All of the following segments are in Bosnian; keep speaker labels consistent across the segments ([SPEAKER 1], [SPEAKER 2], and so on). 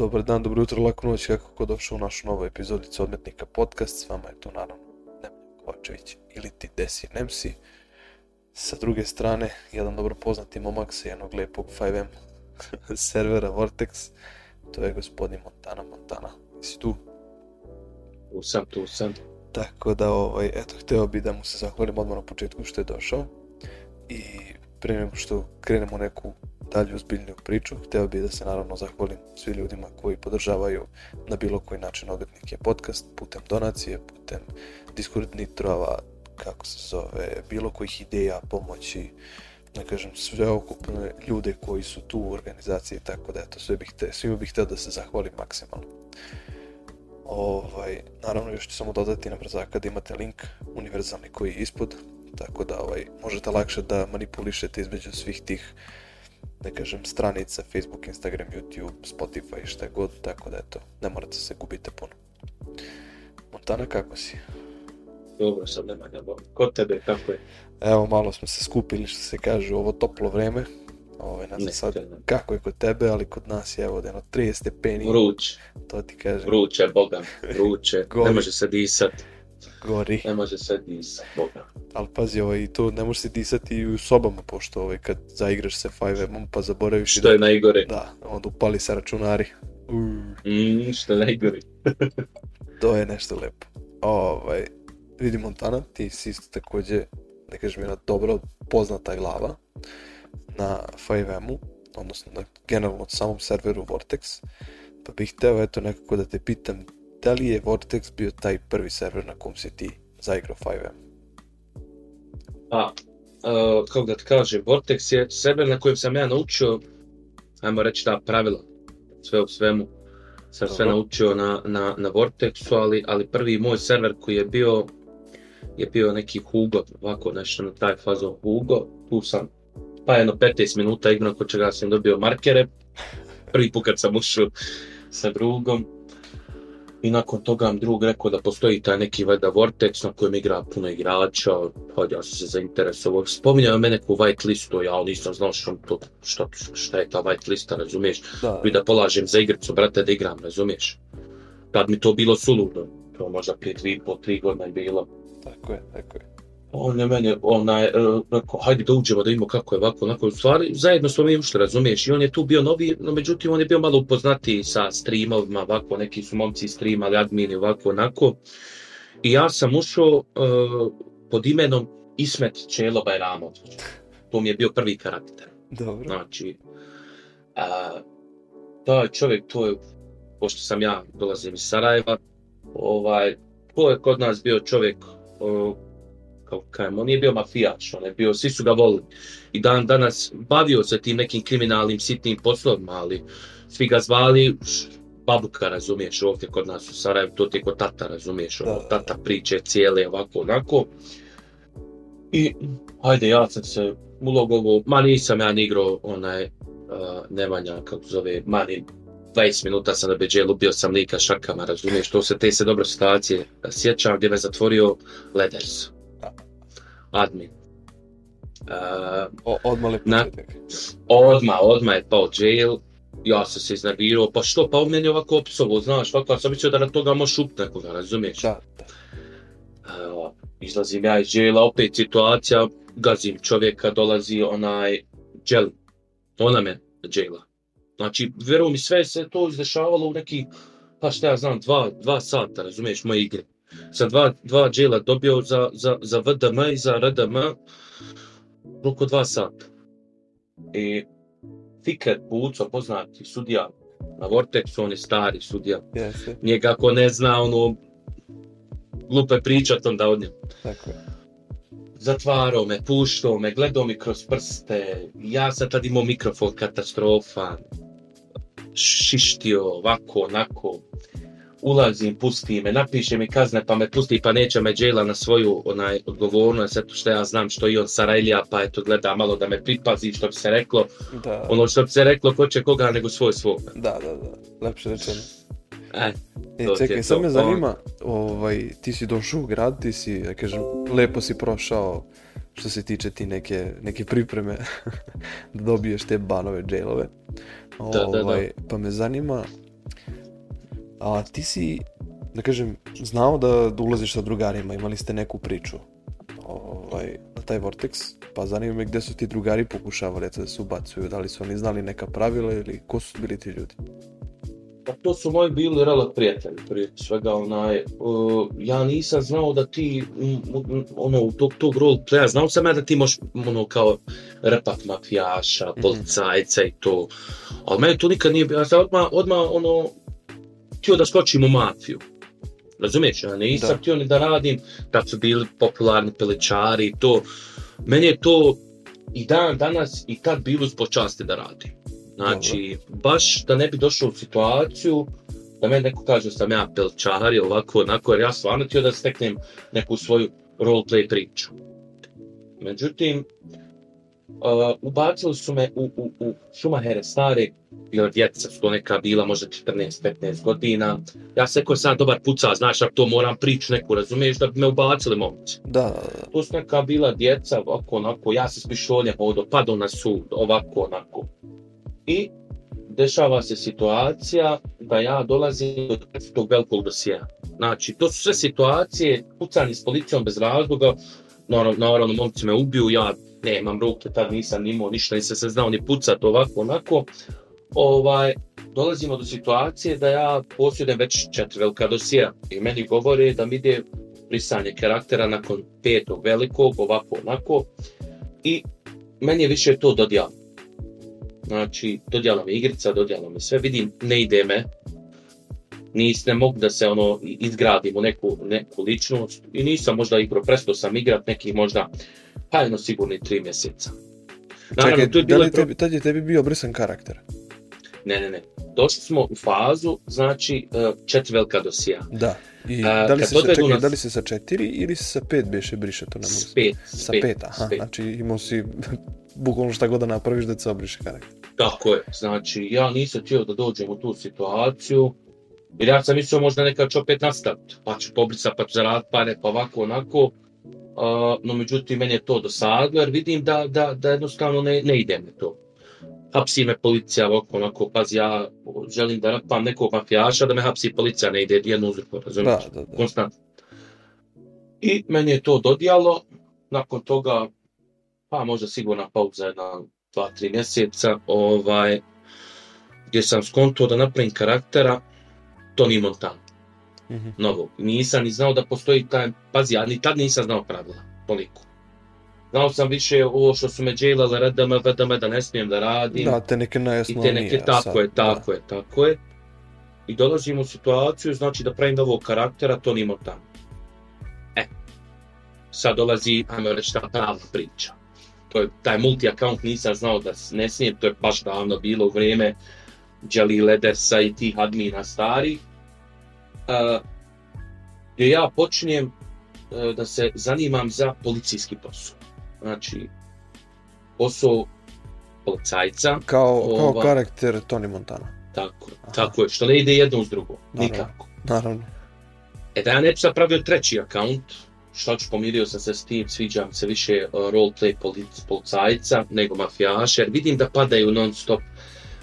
[SPEAKER 1] Dobar dan, dobro jutro, laku noć, kako ko došao u našu novu epizodicu Odmetnika podcast. S vama je to naravno Nemanja Kovačević ili ti Desi Nemsi. Sa druge strane, jedan dobro poznati momak sa jednog lijepog 5M servera Vortex. To je gospodin Montana Montana. Jesi tu?
[SPEAKER 2] Tu sam, tu sam.
[SPEAKER 1] Tako da, ovaj, eto, hteo bi da mu se zahvalim odmah na početku što je došao. I prije nego što krenemo neku dalje ozbiljniju priču, hteo bih da se naravno zahvalim svi ljudima koji podržavaju na bilo koji način odbitnike podcast, putem donacije, putem Discord nitrova, kako se zove, bilo kojih ideja, pomoći, ne kažem, sve okupne ljude koji su tu u organizaciji, tako da eto, sve bih te, svima bih hteo da se zahvalim maksimalno. Ovaj, naravno, još ću samo dodati na brzaka da imate link univerzalni koji je ispod, tako da ovaj, možete lakše da manipulišete između svih tih da kažem, stranica, Facebook, Instagram, YouTube, Spotify, šta god, tako da eto, ne morate se gubite puno. Montana, kako si?
[SPEAKER 2] Dobro sam, nema nebo. Kod tebe, kako je?
[SPEAKER 1] Evo, malo smo se skupili, što se kaže, ovo toplo vreme. Ovo, ne znam sad kako je kod tebe, ali kod nas je evo jedno 30 stepeni.
[SPEAKER 2] Vruć.
[SPEAKER 1] To ti kažem.
[SPEAKER 2] Vruće, boga, vruće. ne može se disat.
[SPEAKER 1] Gori.
[SPEAKER 2] Ne može se disat, boga.
[SPEAKER 1] Ali pazi, ovaj, to ne može se disati i u sobama, pošto ovaj, kad zaigraš se 5M-om pa zaboraviš...
[SPEAKER 2] Što je da, najgore.
[SPEAKER 1] Da, onda upali se računari.
[SPEAKER 2] Mm, što je najgore.
[SPEAKER 1] to je nešto lepo. Ovaj, vidi Montana, ti si isto takođe, da kažem, jedna dobro poznata glava na 5M-u, odnosno na generalno samom serveru Vortex, pa bih hteo eto nekako da te pitam da li je Vortex bio taj prvi server na kom si ti zaigrao 5M?
[SPEAKER 2] Pa, uh, kako da ti kažem, Vortex je server na kojem sam ja naučio, ajmo reći ta pravila, sve u svemu, sam Dobro. sve naučio na, na, na Vortexu, ali, ali prvi moj server koji je bio, je bio neki Hugo, ovako nešto na taj fazo Hugo, tu sam pa jedno 15 minuta igrao kod čega sam dobio markere, prvi put kad sam ušao sa drugom, I nakon toga vam drug rekao da postoji taj neki valjda Vortex na kojem igra puno igrača, pa ja sam se zainteresovao. Spominjao me neku white listu, ja nisam znao što, to, šta, šta je ta white lista, razumiješ? Da. I da polažem za igricu, brate, da igram, razumiješ? Tad mi to bilo suludo, to možda prije tri, po tri godina je bilo.
[SPEAKER 1] Tako je, tako je
[SPEAKER 2] on je meni, onaj, rekao, hajde da uđemo da vidimo kako je ovako, onako, u stvari, zajedno smo mi ušli, razumiješ, i on je tu bio novi, no međutim, on je bio malo upoznati sa streamovima, ovako, neki su momci streamali, admini, ovako, onako, i ja sam ušao uh, pod imenom Ismet Čelo Bajramov, to mi je bio prvi karakter.
[SPEAKER 1] Dobro.
[SPEAKER 2] Znači, uh, taj čovjek, to je, pošto sam ja, dolazim iz Sarajeva, ovaj, to je kod nas bio čovjek, uh, kao kajem, on nije bio mafijač, on je bio, svi su ga volili. I dan danas bavio se tim nekim kriminalnim sitnim poslovima, ali svi ga zvali babuka, razumiješ, ovdje kod nas u Sarajevu, to ti je kod tata, razumiješ, ono, tata priče cijele, ovako, onako. I, hajde, ja sam se ulogovo, ma nisam ja ni igrao, onaj, uh, Nemanja, kako zove, mani, 20 minuta sam na Beđelu, bio sam lika šakama, razumiješ, to se te se dobro situacije sjećam, gdje me zatvorio Leders admin.
[SPEAKER 1] Uh, odmah je početak.
[SPEAKER 2] Odmah, odmah je pao jail. Ja sam se iznervirao, pa što, pa on meni ovako opisovo, znaš, ovako, sam mislio da na toga možeš šup nekoga, razumiješ?
[SPEAKER 1] Da.
[SPEAKER 2] Uh, izlazim ja iz jaila, opet situacija, gazim čovjeka, dolazi onaj jail, ona me jaila. Znači, vjerujem mi, sve se to izdešavalo u neki, pa šta ja znam, dva, dva sata, razumiješ, moje igre sa dva, dva džela dobio za, za, za VDM i za RDM oko dva sata. I Fiket Buco, poznati sudija na Vortexu, on je stari sudija.
[SPEAKER 1] Yes.
[SPEAKER 2] Njega ako ne zna, ono, glupe pričat onda od njega.
[SPEAKER 1] Tako je.
[SPEAKER 2] Zatvarao me, puštao me, gledao mi kroz prste. Ja sam tad imao mikrofon, katastrofa. Šištio, ovako, onako ulazim, pusti me, napiše mi kazne, pa me pusti, pa neće me džela na svoju onaj odgovornost, eto što ja znam što i on Sarajlija, pa eto gleda malo da me pripazi, što bi se reklo,
[SPEAKER 1] da.
[SPEAKER 2] ono što bi se reklo, ko će koga nego svoj svog.
[SPEAKER 1] Da, da, da, lepše rečeno.
[SPEAKER 2] E,
[SPEAKER 1] e čekaj, sad me zanima, ovaj, ti si došao u grad, ti si, da kažem, lepo si prošao što se tiče ti neke, neke pripreme da dobiješ te banove, dželove.
[SPEAKER 2] Da, ovaj, da, da.
[SPEAKER 1] Pa me zanima, A ti si, da kažem, znao da, da ulaziš sa drugarima, imali ste neku priču ovaj, na taj Vortex, pa zanima me gde su ti drugari pokušavali da se ubacuju, da li su oni znali neka pravila ili ko su bili ti ljudi?
[SPEAKER 2] Pa to su moji bili rela prijatelji, prije svega onaj, uh, ja nisam znao da ti, m, m, ono, tog, tog roleplaya, znao sam ja da ti možeš, ono, kao repat mafijaša, policajca i to, ali meni to nikad nije bilo, ja sam odmah, odmah, ono, htio da skočim u mafiju. Razumiješ, ja nisam
[SPEAKER 1] Da.
[SPEAKER 2] htio ni da radim, kad su bili popularni peličari i to. Meni je to i dan danas i tad bilo s počasti da radim. Znači, baš da ne bi došao u situaciju da meni neko kaže da sam ja peličar ili ovako, onako, jer ja stvarno htio da steknem neku svoju roleplay priču. Međutim, uh, ubacili su me u, u, u Šumahere stare, jer djeca su to neka bila, možda 14-15 godina. Ja se ko sam dobar puca, znaš, ako to moram priču neku, razumiješ, da bi me ubacili momci.
[SPEAKER 1] Da.
[SPEAKER 2] To su neka bila djeca, ovako, onako, ja se s pištoljem hodo, padao na sud, ovako, onako. I dešava se situacija da ja dolazim do tog velikog dosija. Znači, to su sve situacije, pucanje s policijom bez razloga, naravno, naravno momci me ubiju, ja nemam ruke, tad nisam imao ništa, nisam se znao ni pucat ovako, onako. Ovaj, dolazimo do situacije da ja posjedujem već četiri velika dosija i meni govore da mi ide brisanje karaktera nakon petog velikog, ovako, onako. I meni je više to dodijalo. Znači, dodijala mi igrica, dodijala mi sve, vidim, ne ide me, nis ne mogu da se ono izgradim u neku, neku ličnost i nisam možda igrao, prestao sam igrat nekih možda, pa jedno sigurni tri mjeseca. Naravno,
[SPEAKER 1] Čekaj,
[SPEAKER 2] tu je
[SPEAKER 1] da
[SPEAKER 2] bilo
[SPEAKER 1] li tebi, tad je tebi bio brisan karakter?
[SPEAKER 2] Ne, ne, ne. Došli smo u fazu, znači, e, četiri velika dosija.
[SPEAKER 1] Da. I
[SPEAKER 2] A,
[SPEAKER 1] da li se, čekaj,
[SPEAKER 2] nas-
[SPEAKER 1] da li si sa četiri ili si sa pet beše briše to ne mogu?
[SPEAKER 2] S pet, s
[SPEAKER 1] Sa
[SPEAKER 2] pet,
[SPEAKER 1] pet, aha,
[SPEAKER 2] pet.
[SPEAKER 1] znači imao si bukvalno šta god da napraviš da se obriše karakter.
[SPEAKER 2] Tako je, znači ja nisam htio da dođem u tu situaciju, jer ja sam mislio možda nekad ću opet nastaviti, pa ću pobrisati, pa ću zaraditi pare, pa ovako, onako, uh, no međutim meni je to dosadilo, jer vidim da, da, da jednostavno ne, ne ide me to. Hapsi me policija, ovako, onako, pazi, ja želim da rapam nekog mafijaša, da me hapsi policija, ne ide jedno uzrko, razumiješ?
[SPEAKER 1] Da, da, da.
[SPEAKER 2] konstantno. I meni je to dodijalo, nakon toga, pa možda sigurna pauza jedna, dva, tri mjeseca, ovaj, gdje sam skonto da napravim karaktera Tony Montana,
[SPEAKER 1] Mhm.
[SPEAKER 2] novog. Nisam ni znao da postoji taj, pazi, ja ni tad nisam znao pravila, toliko. Znao sam više ovo što su me dželale, redame, vedame, da ne smijem da radim.
[SPEAKER 1] Da, te neke
[SPEAKER 2] I
[SPEAKER 1] najosnovnije.
[SPEAKER 2] te neke, tako
[SPEAKER 1] sad,
[SPEAKER 2] je, tako je, tako je. I dolazimo u situaciju, znači da pravim novog karaktera, Tony Montana. E, sad dolazi, ajmo reći, ta pravna priča. To je, taj multi-account nisam znao da ne smijem, to je baš davno bilo u vrijeme Jelly Ledersa i tih admina stari. Uh, gdje ja počinjem uh, da se zanimam za policijski posao. Znači, posao policajca,
[SPEAKER 1] Kao, kao
[SPEAKER 2] Ova-
[SPEAKER 1] karakter Tony Montana.
[SPEAKER 2] Tako,
[SPEAKER 1] Aha.
[SPEAKER 2] tako je, što ne ide jedno uz drugo,
[SPEAKER 1] Naravno.
[SPEAKER 2] nikako.
[SPEAKER 1] Naravno.
[SPEAKER 2] E da ja ne bi sad pravio treći akaunt, što ću pomirio sam se s tim, sviđa mi se više uh, roleplay polic, policajca nego mafijaša, jer vidim da padaju non stop,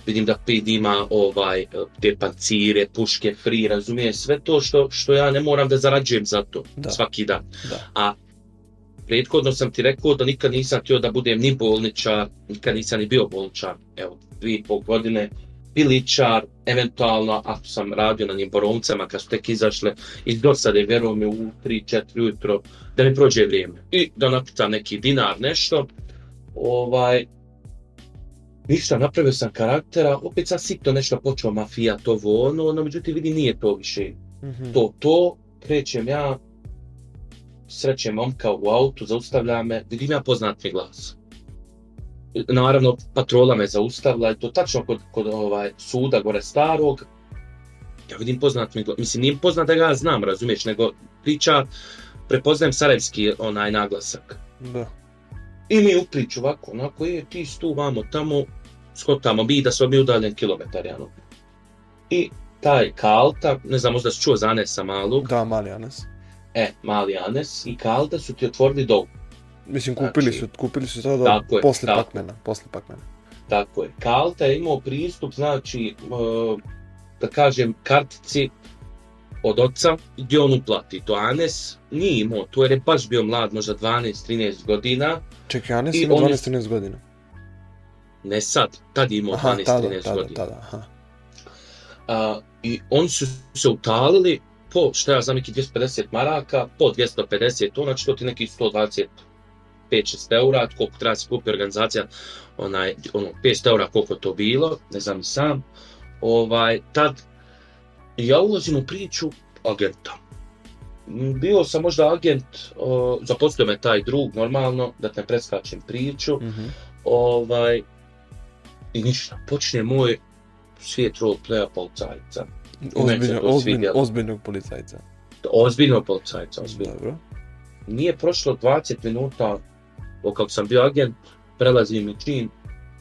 [SPEAKER 2] vidim da PID ima ovaj, te pancire, puške, free, razumije, sve to što, što ja ne moram da zarađujem za to,
[SPEAKER 1] Da.
[SPEAKER 2] svaki dan.
[SPEAKER 1] Da.
[SPEAKER 2] prethodno sam ti rekao da nikad nisam htio da budem ni bolničar, nikad nisam ni bio bolničar, evo, dvije i pol godine, piličar, eventualno, ako sam radio na njim borovnicama, kad su tek izašle iz dosade, vjeruj mi, u 3-4 ujutro, da mi prođe vrijeme. I da napitam neki dinar, nešto, ovaj, ništa, napravio sam karaktera, opet sam sitno nešto počeo mafija, to ono, no međutim vidim nije to više
[SPEAKER 1] Mhm.
[SPEAKER 2] to, to, krećem ja, srećem momka u autu, zaustavlja me, vidim ja poznat mi glas. Naravno, patrola me zaustavila, to tačno kod, kod ovaj, suda gore starog, ja vidim poznat mi glas, mislim, nije poznat da ga ja znam, razumiješ, nego priča, prepoznajem sarajevski onaj naglasak.
[SPEAKER 1] Da.
[SPEAKER 2] I mi upriču ovako, onako, je, ti si tu, vamo, tamo, skotamo, mi da smo mi udaljen kilometar, jano. I taj Kalta, ne znam, možda si čuo za Anesa malog,
[SPEAKER 1] Da, mali Anes.
[SPEAKER 2] E, mali Anes i Kalda su ti otvorili dog.
[SPEAKER 1] Mislim, kupili
[SPEAKER 2] Znači-
[SPEAKER 1] su, kupili su to da
[SPEAKER 2] Tako je,
[SPEAKER 1] posle
[SPEAKER 2] tako.
[SPEAKER 1] Pacmana, posle Pacmana.
[SPEAKER 2] Tako je. Kalta je imao pristup, znači, uh, da kažem, kartici od oca gdje on uplati to. Anes nije imao to jer je baš bio mlad, možda 12-13 godina.
[SPEAKER 1] Čekaj, Anes
[SPEAKER 2] I
[SPEAKER 1] ima
[SPEAKER 2] on je-
[SPEAKER 1] 12-13 godina.
[SPEAKER 2] Ne sad, tad je imao
[SPEAKER 1] Aha,
[SPEAKER 2] 12-13
[SPEAKER 1] tada, tada,
[SPEAKER 2] godina.
[SPEAKER 1] tada, aha.
[SPEAKER 2] A, I oni su se utalili po, šta ja znam, neki 250 maraka, po 250 to, znači to ti neki 125-6 eura, koliko treba se kupi organizacija, onaj, ono, 500 eura koliko to bilo, ne znam sam. Ovaj, tad ja ulazim u priču agenta. Bio sam možda agent, o, zaposlio me taj drug, normalno, da te preskačem priču,
[SPEAKER 1] Mhm.
[SPEAKER 2] ovaj, i ništa, počne moj svijet roleplaya policajca.
[SPEAKER 1] Ozbiljno,
[SPEAKER 2] se to
[SPEAKER 1] ozbiljno,
[SPEAKER 2] svidjelo.
[SPEAKER 1] ozbiljnog policajca.
[SPEAKER 2] Ozbiljno policajca, ozbiljno.
[SPEAKER 1] Dobro.
[SPEAKER 2] Nije prošlo 20 minuta od kako sam bio agent, prelazim mi čin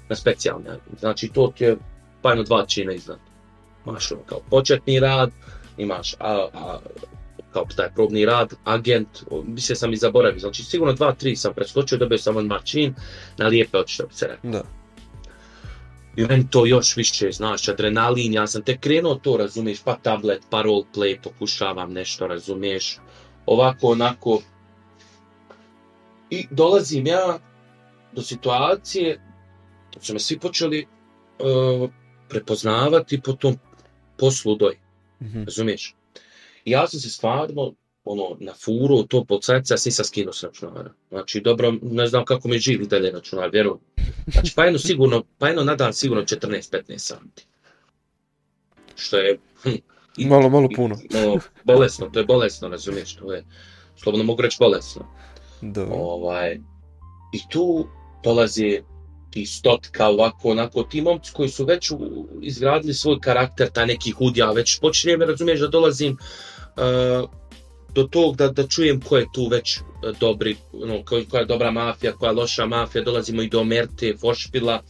[SPEAKER 2] na specijalni agent. Znači to ti je pa jedno dva čina iznad. Imaš ono kao početni rad, imaš a, a, kao taj probni rad, agent, o, mislim sam i zaboravio, znači sigurno dva, tri sam preskočio, dobio sam odmah čin na lijepe oči, što bi se rekao.
[SPEAKER 1] Da.
[SPEAKER 2] I meni to još više, znaš, adrenalin, ja sam tek krenuo to, razumiješ, pa tablet, pa roleplay, pokušavam nešto, razumiješ, ovako, onako. I dolazim ja do situacije da su me svi počeli uh, prepoznavati po tom poslu doj,
[SPEAKER 1] Mhm.
[SPEAKER 2] razumiješ? I ja sam se stvarno, ono, na furu to policajca, ja sam nisam skinuo s računara. Znači, dobro, ne znam kako mi živi dalje računar, vjerujem. Znači, pa jedno sigurno, pa jedno na dan sigurno 14-15 santi. Što je... Hm, i-
[SPEAKER 1] Malo, malo
[SPEAKER 2] i-
[SPEAKER 1] puno.
[SPEAKER 2] No, bolesno, to je bolesno, razumiješ, to je, slobodno mogu reći bolesno.
[SPEAKER 1] Dobro.
[SPEAKER 2] Ovaj, I tu dolazi ti stotka, ovako, onako, ti momci koji su već u- izgradili svoj karakter, ta neki hudja, već počinjem, razumiješ, da dolazim uh, do tog da, da čujem ko je tu već uh, dobri, no, ko, koja je dobra mafija, koja je loša mafija, dolazimo i do Merte, Foršpila,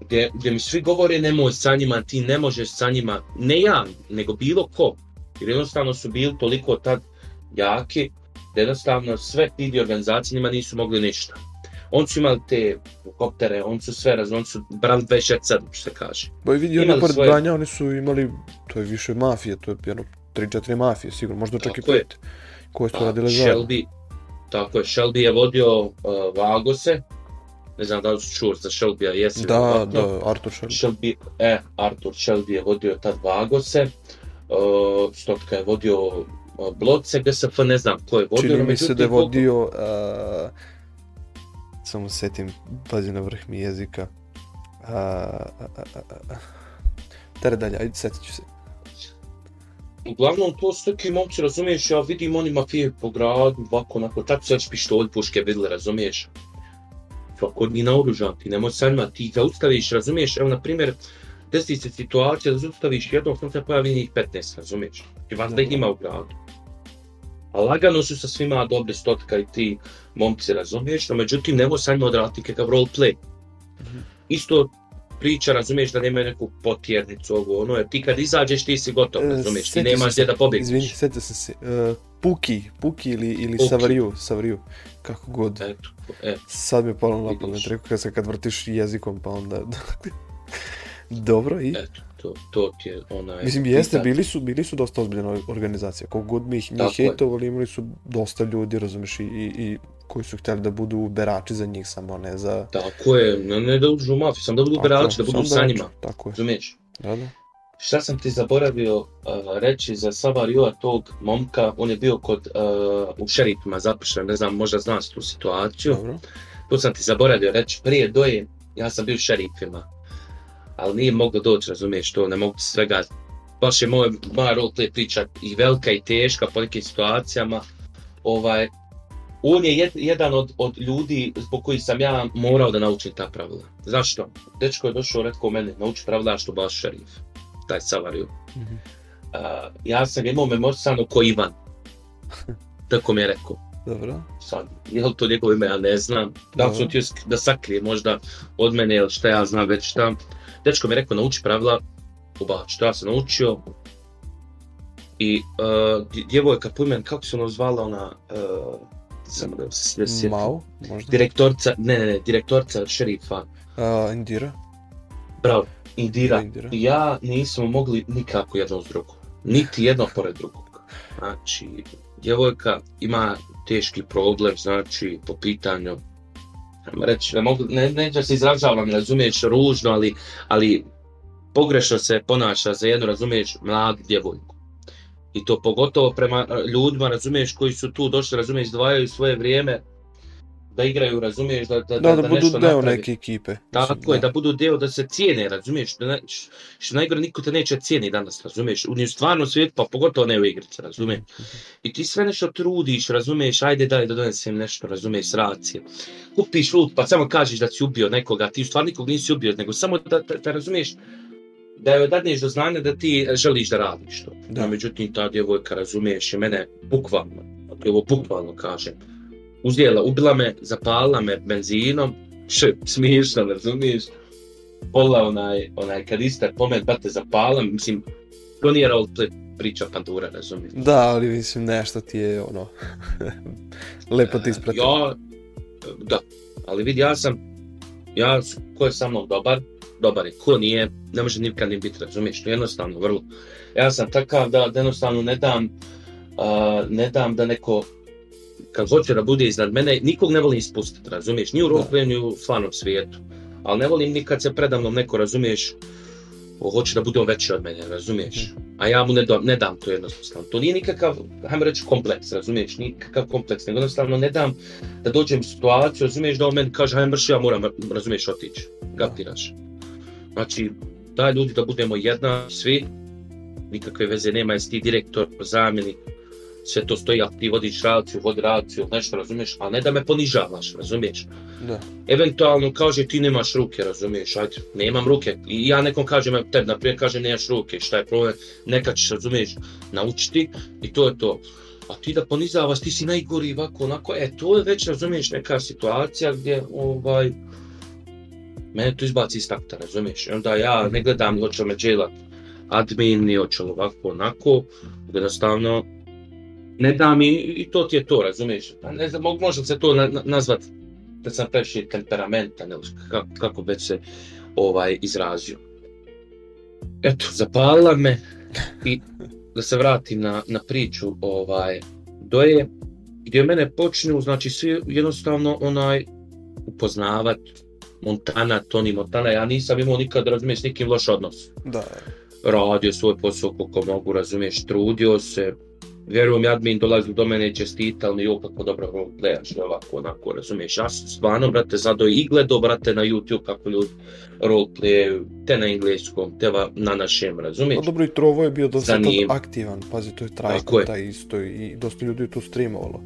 [SPEAKER 2] gdje, gdje mi svi govore nemoj sa njima, ti ne možeš sa njima, ne ja, nego bilo ko, jer jednostavno su bili toliko tad jaki, da jednostavno sve ti organizacije njima nisu mogli ništa. Oni su imali te koptere, oni su sve razli, oni su brali 26 što se kaže.
[SPEAKER 1] Ba i vidi, oni
[SPEAKER 2] imali
[SPEAKER 1] pored
[SPEAKER 2] svoje-
[SPEAKER 1] Banja, oni su imali, to je više mafije, to je jedno 3-4 mafije, sigurno, možda čak i
[SPEAKER 2] Tako je.
[SPEAKER 1] pet. Koje su
[SPEAKER 2] A,
[SPEAKER 1] radile zajedno.
[SPEAKER 2] Shelby, tako je, Shelby je vodio uh, Vagose, ne znam da li su čuo za Shelby-a, jesi
[SPEAKER 1] Da,
[SPEAKER 2] vjerovatno.
[SPEAKER 1] da, Artur Shelby.
[SPEAKER 2] Shelby, e, Arthur Shelby je vodio tad Vagose, uh, Stotka je vodio uh, Bloce, GSF ne znam ko je vodio.
[SPEAKER 1] Čini mi se da je vodio, uh, samo setim, pazi na vrh mi jezika. Uh, uh, uh, uh, Tere dalje, ajde, setit ću se.
[SPEAKER 2] Uglavnom, to su neki momci, razumiješ, ja vidim oni mafije po gradu, ovako, onako, čak su već pištolj, puške vidjeli, razumiješ. Svako ni naoružan, ti nemoj sa njima, ti zaustaviš, razumiješ, evo, na primjer, desi se situacija da zaustaviš jednog, sam se pojavi njih 15, razumiješ. I vas da ih ima u gradu. A lagano su sa svima dobri stotka i ti momci, razumiješ, no međutim, nemoj sa njima odraditi kakav roleplay.
[SPEAKER 1] Mhm.
[SPEAKER 2] Isto priča, razumiješ, da nemaju neku potjernicu, ovo, ono, jer ti kad izađeš, ti si gotov,
[SPEAKER 1] E,
[SPEAKER 2] razumiješ, ti
[SPEAKER 1] sjetio
[SPEAKER 2] nemaš gdje da pobjegneš.
[SPEAKER 1] Izvini, setio sam se. Uh, Puki, Puki ili, ili
[SPEAKER 2] Puki.
[SPEAKER 1] Savariju, Savariju, kako god.
[SPEAKER 2] Eto, e,
[SPEAKER 1] Sad mi je palo na pamet, rekao kad se kad vrtiš jezikom, pa onda... Dobro, i?
[SPEAKER 2] eto, to, to ti je onaj...
[SPEAKER 1] Mislim, jeste,
[SPEAKER 2] pitanje.
[SPEAKER 1] bili su, bili su dosta ozbiljna organizacija. Koliko god mi ih njih
[SPEAKER 2] je.
[SPEAKER 1] hejtovali, imali su dosta ljudi, razumiješ, i, i, i koji su htjeli da budu berači za njih, samo ne za...
[SPEAKER 2] Tako je, ne, ne da uđu u mafiju, sam da budu
[SPEAKER 1] Tako
[SPEAKER 2] berači, da budu
[SPEAKER 1] samo
[SPEAKER 2] sa njima,
[SPEAKER 1] Tako je,
[SPEAKER 2] razumiješ?
[SPEAKER 1] da, da.
[SPEAKER 2] Šta sam ti zaboravio uh, reći za Savarioa tog momka, on je bio kod, uh, u šerifima zapušten, ne znam, možda znaš tu situaciju.
[SPEAKER 1] Dobro.
[SPEAKER 2] Tu sam ti zaboravio reći, prije doje, ja sam bio u šerifima, ali nije moglo doći, razumiješ to, ne mogu ti svega, baš je moj, moja roleplay priča i velika i teška po nekim situacijama, ovaj, on je jed, jedan od, od ljudi zbog kojih sam ja morao da naučim ta pravila. Zašto? Dečko je došao, rekao mene, nauči pravila što baš šerif, taj Savariju.
[SPEAKER 1] Mhm.
[SPEAKER 2] Uh, ja sam ga imao memorisano ko Ivan. Tako mi je rekao.
[SPEAKER 1] Dobro.
[SPEAKER 2] Sad, je li to njegovo ime, ja ne znam. Da li su sk- da sakrije možda od mene ili šta ja znam već šta. Dečko mi je rekao, nauči pravila u baču. Ja sam naučio. I uh, dj- djevojka po imenu, kako se ono zvala ona... Uh, samo da se sve sjetim.
[SPEAKER 1] Mau, možda.
[SPEAKER 2] Direktorca, ne, ne, ne, direktorca šerifa.
[SPEAKER 1] Uh, Indira.
[SPEAKER 2] Bravo. Indira,
[SPEAKER 1] Indira.
[SPEAKER 2] ja nismo mogli nikako jedno s drugom. Niti jedno pored drugog. Znači, djevojka ima teški problem, znači, po pitanju reći, ne, mogu, ne, ne da se izražavam, razumiješ, ružno, ali, ali pogrešno se ponaša za jednu, razumiješ, mladu djevojku. I to pogotovo prema eh, ljudima, razumiješ, koji su tu došli, razumiješ, izdvajaju svoje vrijeme da igraju, razumiješ, da, da,
[SPEAKER 1] Da, da, budu
[SPEAKER 2] nešto
[SPEAKER 1] deo
[SPEAKER 2] napravi.
[SPEAKER 1] neke ekipe.
[SPEAKER 2] Tako
[SPEAKER 1] Mislim,
[SPEAKER 2] je, da budu deo, da se cijene, razumiješ, da što najgore niko te neće cijeni danas, razumiješ, u stvarnom svijetu, pa pogotovo ne u igrice, razumiješ. I ti sve nešto trudiš, razumiješ, ajde daj da donesem nešto, razumiješ, s racije. Kupiš lut, pa samo kažeš da si ubio nekoga, ti u stvari nikog nisi ubio, nego samo da, da, da razumiješ, da joj dadneš do znanja da ti želiš da radiš to.
[SPEAKER 1] Da.
[SPEAKER 2] Da. međutim, ta djevojka, razumiješ, i mene bukvalno, ako ovo bukvalno kažem, uzijela, ubila me, zapalila me benzinom, š, smiješno, razumiješ, pola onaj, onaj kanister, pomet, bate, zapala, mislim, to nije roleplay priča pandura, razumiješ.
[SPEAKER 1] Da, ali mislim nešto ti je ono... Lepo ti ispratio.
[SPEAKER 2] Ja, da, ali vidi, ja sam, ja, ko je sa mnom dobar, dobar je, ko nije, ne može nikad ni biti, razumiješ, to je jednostavno, vrlo. Ja sam takav da, da jednostavno ne dam, uh, ne dam da neko, kad hoće da bude iznad mene, nikog ne volim ispustiti, razumiješ, ni u roleplayu, ni u stvarnom svijetu. Ali ne volim ni kad se predamnom neko, razumiješ, hoće da bude on veći od mene, razumiješ? A ja mu ne, dam, ne dam to jednostavno. To nije nikakav, hajmo reći, kompleks, razumiješ? Nikakav kompleks, nego jednostavno ne dam da dođem u situaciju, razumiješ, da on meni kaže, hajmo mrši, ja moram, razumiješ, otići. Gapiraš. Znači, daj ljudi da budemo jedna, svi, nikakve veze nema, jesi ti direktor, zamjenik, sve to stoji, ako ti vodiš raciju, vodi raciju, nešto, razumiješ, a ne da me ponižavaš, razumiješ?
[SPEAKER 1] Da.
[SPEAKER 2] eventualno kaže ti nemaš ruke, razumiješ, ajde, nemam ruke. I ja nekom kažem, tebi, naprijed kaže nemaš ruke, šta je problem, neka ćeš, razumiješ, naučiti i to je to. A ti da ponizavaš, ti si najgori ovako, onako, e, to je već, razumiješ, neka situacija gdje, ovaj, mene to izbaci iz takta, razumiješ, i onda ja ne gledam hoće me dželat admin, ni hoće ovako, onako, jednostavno, ne dam i, i to ti je to, razumiješ, Pa ne znam, mo- može li se to na, na, nazvat da sam previše temperamentan, ili kako, kako već se ovaj izrazio. Eto, zapalila me i da se vratim na, na priču ovaj doje, gdje mene počnu, znači svi jednostavno onaj upoznavat Montana, Tony Montana, ja nisam imao nikad, razumiješ, s nikim loš odnos.
[SPEAKER 1] Da.
[SPEAKER 2] Radio svoj posao koliko mogu, razumiješ, trudio se, vjerujem, admin dolazi do mene i čestital mi, jo, kako dobro roleplayaš, i ovako, onako, razumiješ, ja sam stvarno, brate, zado i gledao, brate, na YouTube kako ljudi roleplayaju, te na engleskom, te va, na našem,
[SPEAKER 1] Pa
[SPEAKER 2] razumiješ?
[SPEAKER 1] dobro i Trovo je bio dosta tad
[SPEAKER 2] Zanim-
[SPEAKER 1] aktivan, pazi, to je trajko, taj isto i dosta ljudi je tu streamovalo.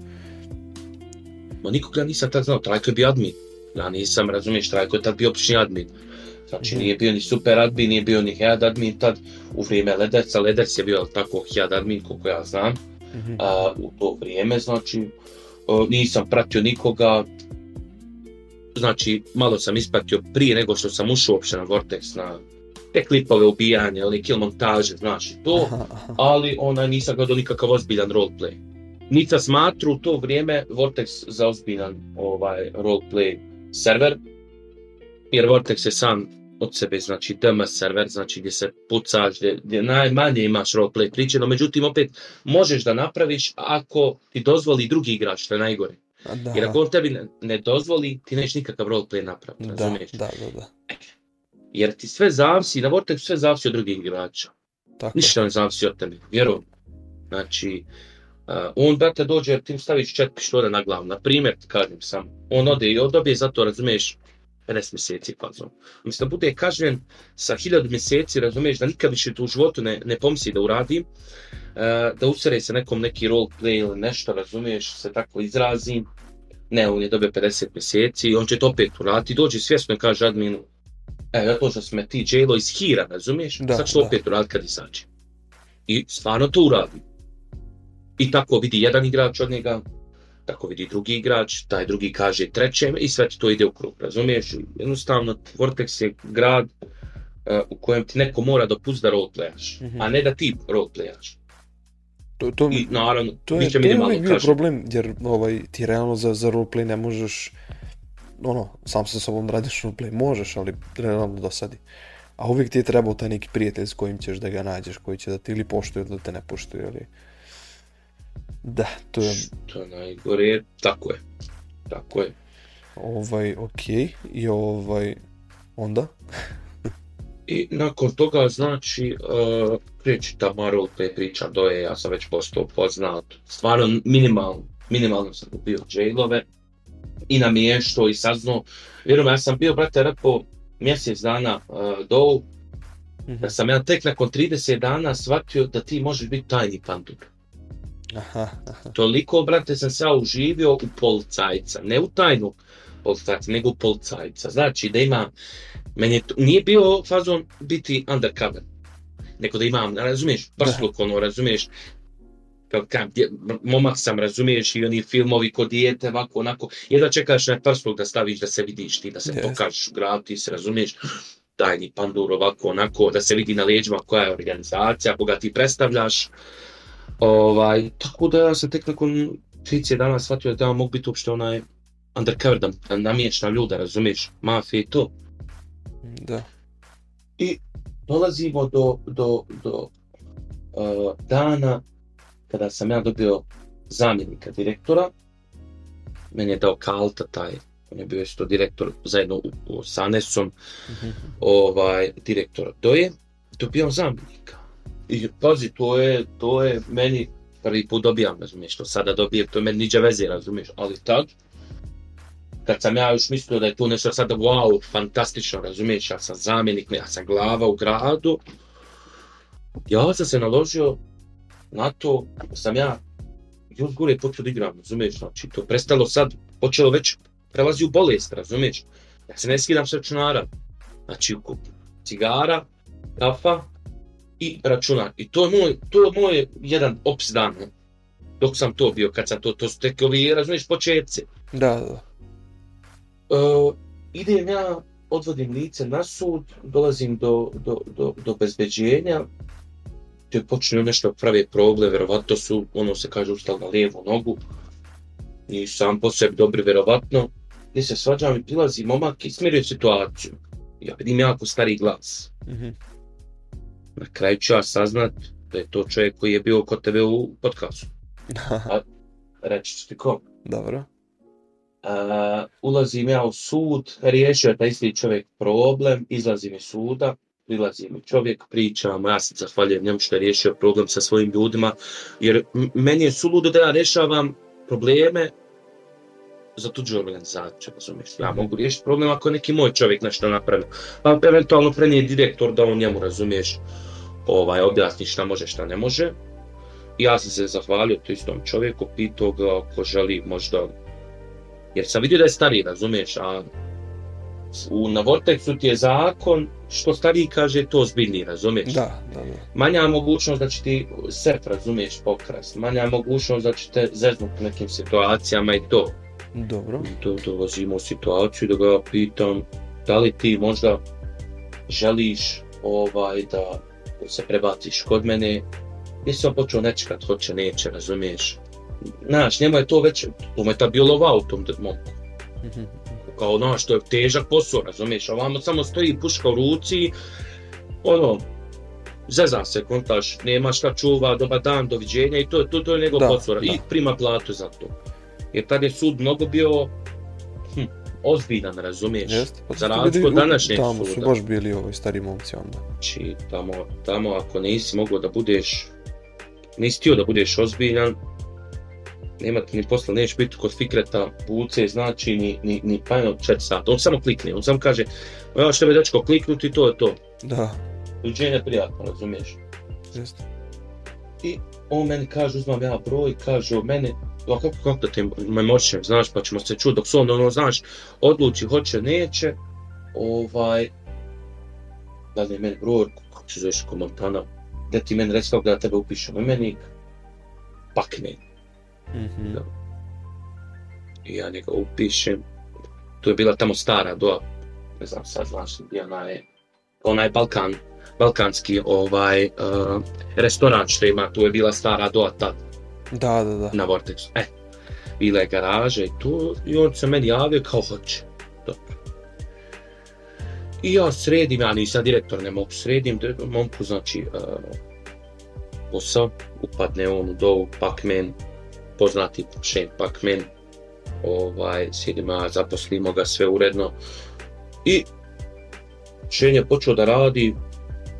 [SPEAKER 2] Ma nikog ja nisam tad znao, Trajko je bio admin, ja nisam, razumiješ, Trajko je tad bio obični admin. Znači,
[SPEAKER 1] Mhm.
[SPEAKER 2] nije bio ni super admin, nije bio ni head admin tad, u vrijeme Lederca, Leders je bio tako head admin, koliko ja znam.
[SPEAKER 1] Mhm.
[SPEAKER 2] a, u to vrijeme, znači a, nisam pratio nikoga, znači malo sam ispratio prije nego što sam ušao uopće na Vortex, na te klipove ubijanja, ili kill montaže, znaš to, ali ona nisam gledao nikakav ozbiljan roleplay. Sam smatru u to vrijeme Vortex za ozbiljan ovaj roleplay server, jer Vortex je sam od sebe, znači DM server, znači gdje se pucaš, gdje, gdje najmanje imaš roleplay priče, no međutim opet možeš da napraviš ako ti dozvoli drugi igrač, što je najgore.
[SPEAKER 1] Da,
[SPEAKER 2] Jer ako on tebi ne, ne dozvoli, ti nećeš nikakav roleplay napraviti, razumiješ?
[SPEAKER 1] da, da, da.
[SPEAKER 2] Jer ti sve zavisi, na Vortexu sve zavisi od drugih igrača.
[SPEAKER 1] Tako.
[SPEAKER 2] Ništa ne zavisi od tebe, vjerujem. Znači, uh, on, brate, dođe, jer ti staviš čet pištolja na glavu. Na primjer, kažem sam, on ode i on dobije za to, razumiješ, 50 mjeseci kaznom. Umjesto da bude kažnjen sa 1000 mjeseci, razumiješ, da nikad više to u životu ne, ne pomisli da uradi, uh, da usere se nekom neki roleplay ili nešto, razumiješ, se tako izrazim, ne, on je dobio 50 mjeseci i on će to opet uraditi, dođe svjesno i kaže adminu, e, zato što si me ti jailo iz hira, razumiješ,
[SPEAKER 1] Da,
[SPEAKER 2] sad će to
[SPEAKER 1] da.
[SPEAKER 2] opet uraditi kad izađe. I stvarno to uradi. I tako vidi jedan igrač od njega, tako vidi drugi igrač, taj drugi kaže trećem i sve ti to ide u krug, razumiješ? Jednostavno, Vortex je grad uh, u kojem ti neko mora dopustiti da roleplayaš,
[SPEAKER 1] Mhm.
[SPEAKER 2] a ne da ti roleplayaš.
[SPEAKER 1] To, to,
[SPEAKER 2] I naravno,
[SPEAKER 1] to je,
[SPEAKER 2] će
[SPEAKER 1] to je uvijek bio
[SPEAKER 2] kažem.
[SPEAKER 1] problem, jer ovaj, ti realno za, za roleplay ne možeš, ono, sam sa sobom da radiš roleplay, možeš, ali realno dosadi. A uvijek ti je trebao taj neki prijatelj s kojim ćeš da ga nađeš, koji će da ti ili poštuje ili da te ne poštuje, ali... Da, to je...
[SPEAKER 2] To je najgore, tako je. Tako je.
[SPEAKER 1] Ovaj, okej, i ovaj... Onda?
[SPEAKER 2] I nakon toga, znači, uh, kreći ta Marvel te priča doje, ja sam već postao poznat. Stvarno, minimalno, minimalno sam kupio jailove i namješto i saznao. Vjerujem, ja sam bio, brate, rekao, mjesec dana uh, do
[SPEAKER 1] Mhm.
[SPEAKER 2] da sam ja tek nakon 30 dana shvatio da ti možeš biti tajni pandur.
[SPEAKER 1] Aha, aha.
[SPEAKER 2] Toliko, brate, sam se uživio u policajca, ne u tajnog policajca, nego u policajca. Znači da imam, meni to, nije bio fazon biti undercover, nego da imam, razumiješ, prsluk, ono, razumiješ, kao kam, dje, momak sam, razumiješ, i oni filmovi kod dijete, ovako, onako, jedva čekaš na prsluk da staviš, da se vidiš ti, da se
[SPEAKER 1] Jest.
[SPEAKER 2] pokažeš u gradu, ti se razumiješ, tajni pandur, ovako, onako, da se vidi na leđima koja je organizacija, koga ti predstavljaš, Ovaj, tako da ja sam tek nakon 30 dana shvatio da ja mogu biti uopšte onaj undercover, da, da namještam ljude, razumiješ, mafije i to.
[SPEAKER 1] Da.
[SPEAKER 2] I dolazimo do, do, do uh, dana kada sam ja dobio zamjenika direktora. Meni je dao Kalta taj, on je bio isto direktor zajedno u, u, sa Anesom,
[SPEAKER 1] Mhm.
[SPEAKER 2] ovaj, direktora Doje, dobijam zamjenika. I pazi, to je, to je meni prvi put dobijam, razumiješ, to sada dobijem, to je meni niđe veze, razumiješ, ali tad, kad sam ja još mislio da je to nešto sada wow, fantastično, razumiješ, ja sam zamjenik, ja sam glava u gradu, ja sam se naložio na to sam ja još gore počeo da igram, razumiješ, znači to prestalo sad, počelo već, prelazi u bolest, razumiješ, ja se ne skidam s računara, znači kup. Cigara, kafa i računar. I to je moj, to je moj jedan ops dan. Dok sam to bio, kad sam to, to su tek ovi, razumiješ, početci.
[SPEAKER 1] Da, da.
[SPEAKER 2] Uh, idem ja, odvodim lice na sud, dolazim do, do, do, do bezbeđenja, gdje počinju nešto prave proble, verovatno su, ono se kaže, ustali na lijevu nogu, i sam po sebi dobri, verovatno, gdje se svađam i prilazi momak i smiruje situaciju. Ja vidim jako stari glas.
[SPEAKER 1] Mhm.
[SPEAKER 2] Na kraju ću ja saznat da je to čovjek koji je bio kod tebe u podcastu. Reći ću ti ko.
[SPEAKER 1] Dobro.
[SPEAKER 2] Uh, ulazim ja u sud, riješio je taj isti čovjek problem, izlazim iz suda, prilazi mi čovjek, pričamo, ja se zahvaljujem njemu što je riješio problem sa svojim ljudima, jer meni je suludo da ja rješavam probleme za tuđu organizaciju, razumiješ? Ja mogu riješiti problem ako je neki moj čovjek nešto napravio. Pa eventualno prenije direktor da on njemu, razumiješ, ovaj, objasni šta može, šta ne može. I ja sam se zahvalio to istom čovjeku, pitao ga ako želi možda Jer sam vidio da je stariji, razumiješ, a u, na Vortexu ti je zakon, što stariji kaže, to zbiljniji, razumiješ?
[SPEAKER 1] Da, da, da.
[SPEAKER 2] Manja mogućnost da će ti sep, razumiješ, pokrast. Manja mogućnost da će te zeznut u nekim situacijama i to.
[SPEAKER 1] Dobro.
[SPEAKER 2] Do, dolazimo u situaciju da ga pitam, da li ti možda želiš ovaj da se prebaciš kod mene. Nisam počeo nečekat, hoće, neće, razumiješ. Znaš, njemu je to već, to mu je ta bio lova u tom momku.
[SPEAKER 1] Mhm.
[SPEAKER 2] Kao, znaš, to je težak posao, razumiješ, a vamo samo stoji puška u ruci, ono, zeza se, kontaš, nema šta čuva, dobar dan, doviđenja i to, to, to je njegov posao i prima platu za to. Jer tad je sud mnogo bio hm, ozbiljan, razumiješ,
[SPEAKER 1] Jeste. Pa
[SPEAKER 2] za razliku od današnjeg
[SPEAKER 1] Tamo su
[SPEAKER 2] suda.
[SPEAKER 1] baš bili ovi stari momci onda.
[SPEAKER 2] Znači, tamo, tamo ako nisi mogao da budeš, nisi htio da budeš ozbiljan, nema ti ni posla, nećeš biti kod Fikreta, Buce, znači ni, ni, ni pajno 4 sata. On samo klikne, on samo kaže, ja što bi dečko kliknuti, to je to.
[SPEAKER 1] Da,
[SPEAKER 2] Uđenje prijatno, razumiješ?
[SPEAKER 1] jeste.
[SPEAKER 2] I on meni kaže, uzmam ja broj, kaže o mene, ja kako, kako da te memorišem, znaš, pa ćemo se čuti, dok se on, ono, znaš, odluči, hoće, neće, ovaj, da li meni broj, kako se zoveš, ko Montana, gdje ti meni reci kako da tebe upišem imenik, pakne.
[SPEAKER 1] Mhm.
[SPEAKER 2] Da. I ja njega upišem, tu je bila tamo stara doa, ne znam sad znaš gdje ona je, ona je Balkan, balkanski ovaj uh, restoran što ima, tu je bila stara doa tad
[SPEAKER 1] Da, da, da.
[SPEAKER 2] na Vortexu. E, bila je garaža i tu, i on se meni javio kao hoće. Dobro. I ja sredim, ja nisam direktor, ne mogu sredim, momku, znači, uh, posao, upadne on u dovu, Pacman, poznati Shane Pacman, ovaj, sjedimo, ja, zaposlimo ga sve uredno. I Shane je počeo da radi,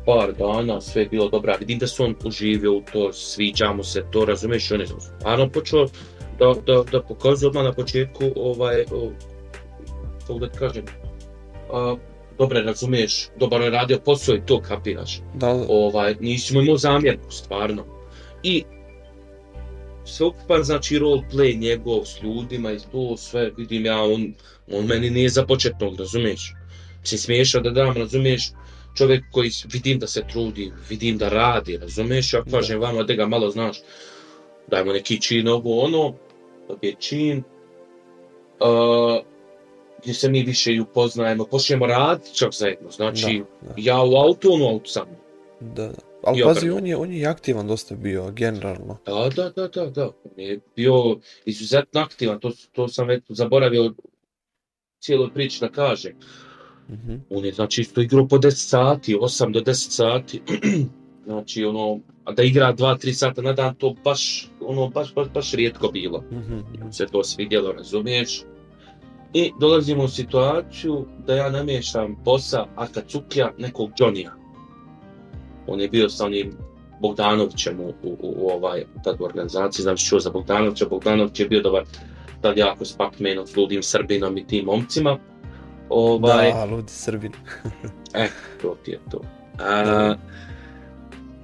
[SPEAKER 2] par dana, sve je bilo dobro, vidim da se on uživio u to, sviđa mu se to, razumiješ, on je stvarno počeo da, da, da pokazuje odmah na početku, ovaj, o, kako da ti kažem, a, dobre razumiješ, dobar je radio posao i to kapiraš.
[SPEAKER 1] Da, da.
[SPEAKER 2] Ovaj, nismo imao zamjerku, stvarno. I sveukupan, znači, roleplay njegov s ljudima i to sve, vidim ja, on, on meni nije za početnog, razumiješ? Se smiješao da dam, razumiješ? Čovjek koji vidim da se trudi, vidim da radi, razumiješ? Ja kažem vama da ga malo znaš, dajmo neki čin ovo ono, dobije čin, uh, gdje se mi više i upoznajemo, počnemo raditi čak zajedno, znači,
[SPEAKER 1] Da, da.
[SPEAKER 2] ja u auto, on u auto sa mnom.
[SPEAKER 1] Da, da. Ali pazi, on je, on je aktivan dosta bio, generalno.
[SPEAKER 2] Da, da, da, da, da. On je bio izuzetno aktivan, to, to sam već zaboravio cijeloj priči da kažem.
[SPEAKER 1] Mhm.
[SPEAKER 2] On je znači isto igrao po 10 sati, 8 do 10 sati. znači ono, a da igra 2-3 sata na dan, to baš, ono, baš, baš, baš rijetko bilo.
[SPEAKER 1] Mhm.
[SPEAKER 2] Se to svidjelo, razumiješ? I dolazimo u situaciju da ja namještam bossa Aka Cuklja, nekog Johnnyja. On je bio sa onim Bogdanovićem u, u, u, u ovaj, tad u organizaciji, znam što za Bogdanovića, Bogdanović je bio dobar tad jako s Pac-Manom, s ludim Srbinom i tim momcima. Ovaj,
[SPEAKER 1] Da, ludi Srbin.
[SPEAKER 2] E, to ti je to. A,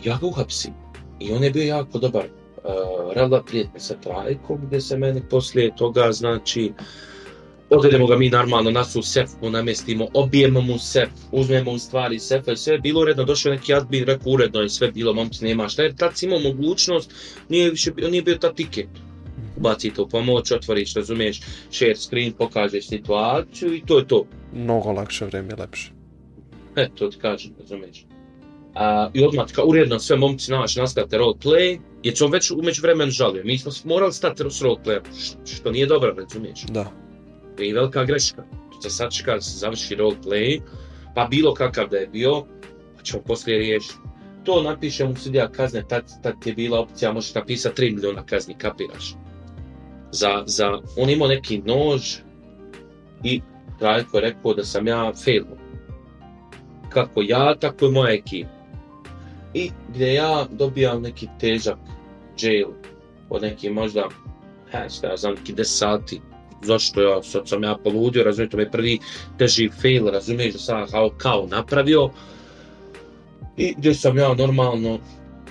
[SPEAKER 2] ja ga uhapsim. I on je bio jako dobar. Uh, rela prijetno sa trajkom, gdje se meni poslije toga, znači, odvedemo ga mi normalno, nas u sef mu namjestimo, obijemo mu sef, uzmemo mu stvari iz sefa i sve je bilo uredno, došao neki admin, rekao uredno je sve bilo, momci nema šta, jer tad si imao mogućnost, nije, više, nije bio ta tiket. Ubacite u pomoć, otvoriš, razumiješ, share screen, pokažeš situaciju i to je to.
[SPEAKER 1] Mnogo lakše vreme, lepše.
[SPEAKER 2] E, to ti kažem, razumiješ. A, I odmah, kao uredno sve momci naš nastavite roleplay, jer se on već umeđu vremenu žalio. Mi smo morali stati s roleplayom, što nije dobro, razumiješ.
[SPEAKER 1] Da.
[SPEAKER 2] To je velika greška. To se sad čeka da se završi roleplay, pa bilo kakav da je bio, pa ćemo poslije riješiti. To napišem u sudija kazne, tad, tad je bila opcija, možeš napisati 3 miliona kazni, kapiraš. Za, za, on imao neki nož i Rajko je rekao da sam ja failo. Kako ja, tako i moja ekipa. I gdje ja dobijam neki težak jail od neki možda, he, šta ja znam, neki 10 sati. Zašto ja, sad sam ja poludio, razumiješ, to mi je prvi teži fail, razumiješ, da sam kao, kao napravio. I gdje sam ja normalno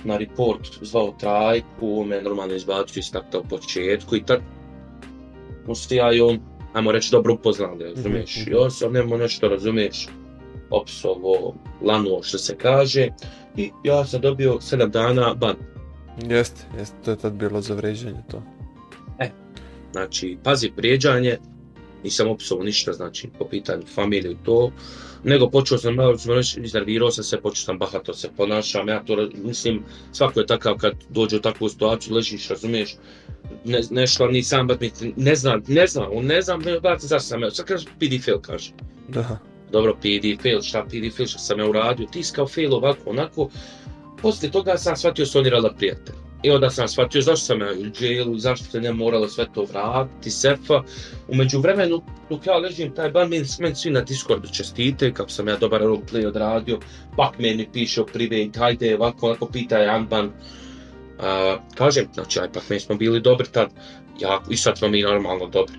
[SPEAKER 2] na report zvao trajku, me normalno izbacio iz takta u početku i tad mu se ja i on, ajmo reći, dobro upoznali, razumiješ.
[SPEAKER 1] Mhm,
[SPEAKER 2] I on sam nemo nešto, razumiješ, opsovo, lanuo što se kaže. I ja sam dobio 7 dana ban.
[SPEAKER 1] Jeste, jeste, to je tad bilo za vređanje to.
[SPEAKER 2] Znači, pazi, prijeđanje, nisam opsovo ništa, znači, po pitanju familije i to, nego počeo sam, malo ćemo reći, iznervirao sam se, počeo sam bahato se ponašam, ja to, mislim, svako je takav kad dođe u takvu situaciju, ležiš, razumiješ, ne, nešto, ni sam, bat mi, ne znam, ne znam, on ne znam, ne, brate, zašto sam ja, sad kaže, PD fail, kaže.
[SPEAKER 1] Da.
[SPEAKER 2] dobro, PD fail, šta PD fail, šta sam ja uradio, ti si kao fail ovako, onako. Poslije toga sam shvatio su oni rada prijatelj. I onda sam shvatio zašto sam ja u jailu, zašto se ne moralo sve to vratiti, sefa. Umeđu vremenu, dok ja ležim taj ban, meni, meni svi na Discordu čestite, kako sam ja dobar roleplay odradio, pak meni piše o private, hajde, ovako, onako pita Janban. Uh, kažem, znači, aj, pak mi smo bili dobri tad, ja, i sad smo mi normalno dobri.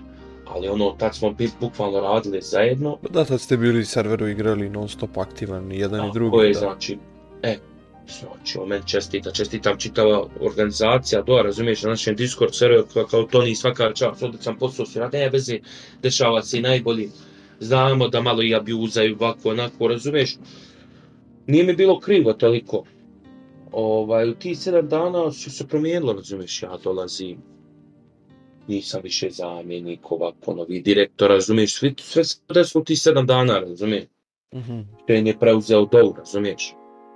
[SPEAKER 2] Ali ono, tad smo bi, bukvalno radili zajedno,
[SPEAKER 1] Da, tad ste bili serveru igrali non stop aktivan, i jedan i
[SPEAKER 2] Tako
[SPEAKER 1] drugi.
[SPEAKER 2] je,
[SPEAKER 1] da.
[SPEAKER 2] znači, e, znači, o meni čestita, čestitam čitava organizacija, do, razumiješ, na našem Discord serveru, kao, kao Toni svaka čast, odličan posao rade, ne veze, dešava se i najbolji, znamo da malo i abjuzaju, ovako, onako, razumiješ, nije mi bilo krivo toliko, ovaj, u tih sedam dana su se promijenilo, razumiješ, ja dolazim, nisam više zamjenik, ovako, novi direktor, razumiješ, sve, sve se desilo u tih sedam dana, razumiješ,
[SPEAKER 1] Mhm.
[SPEAKER 2] Shane je preuzeo dovu, razumiješ?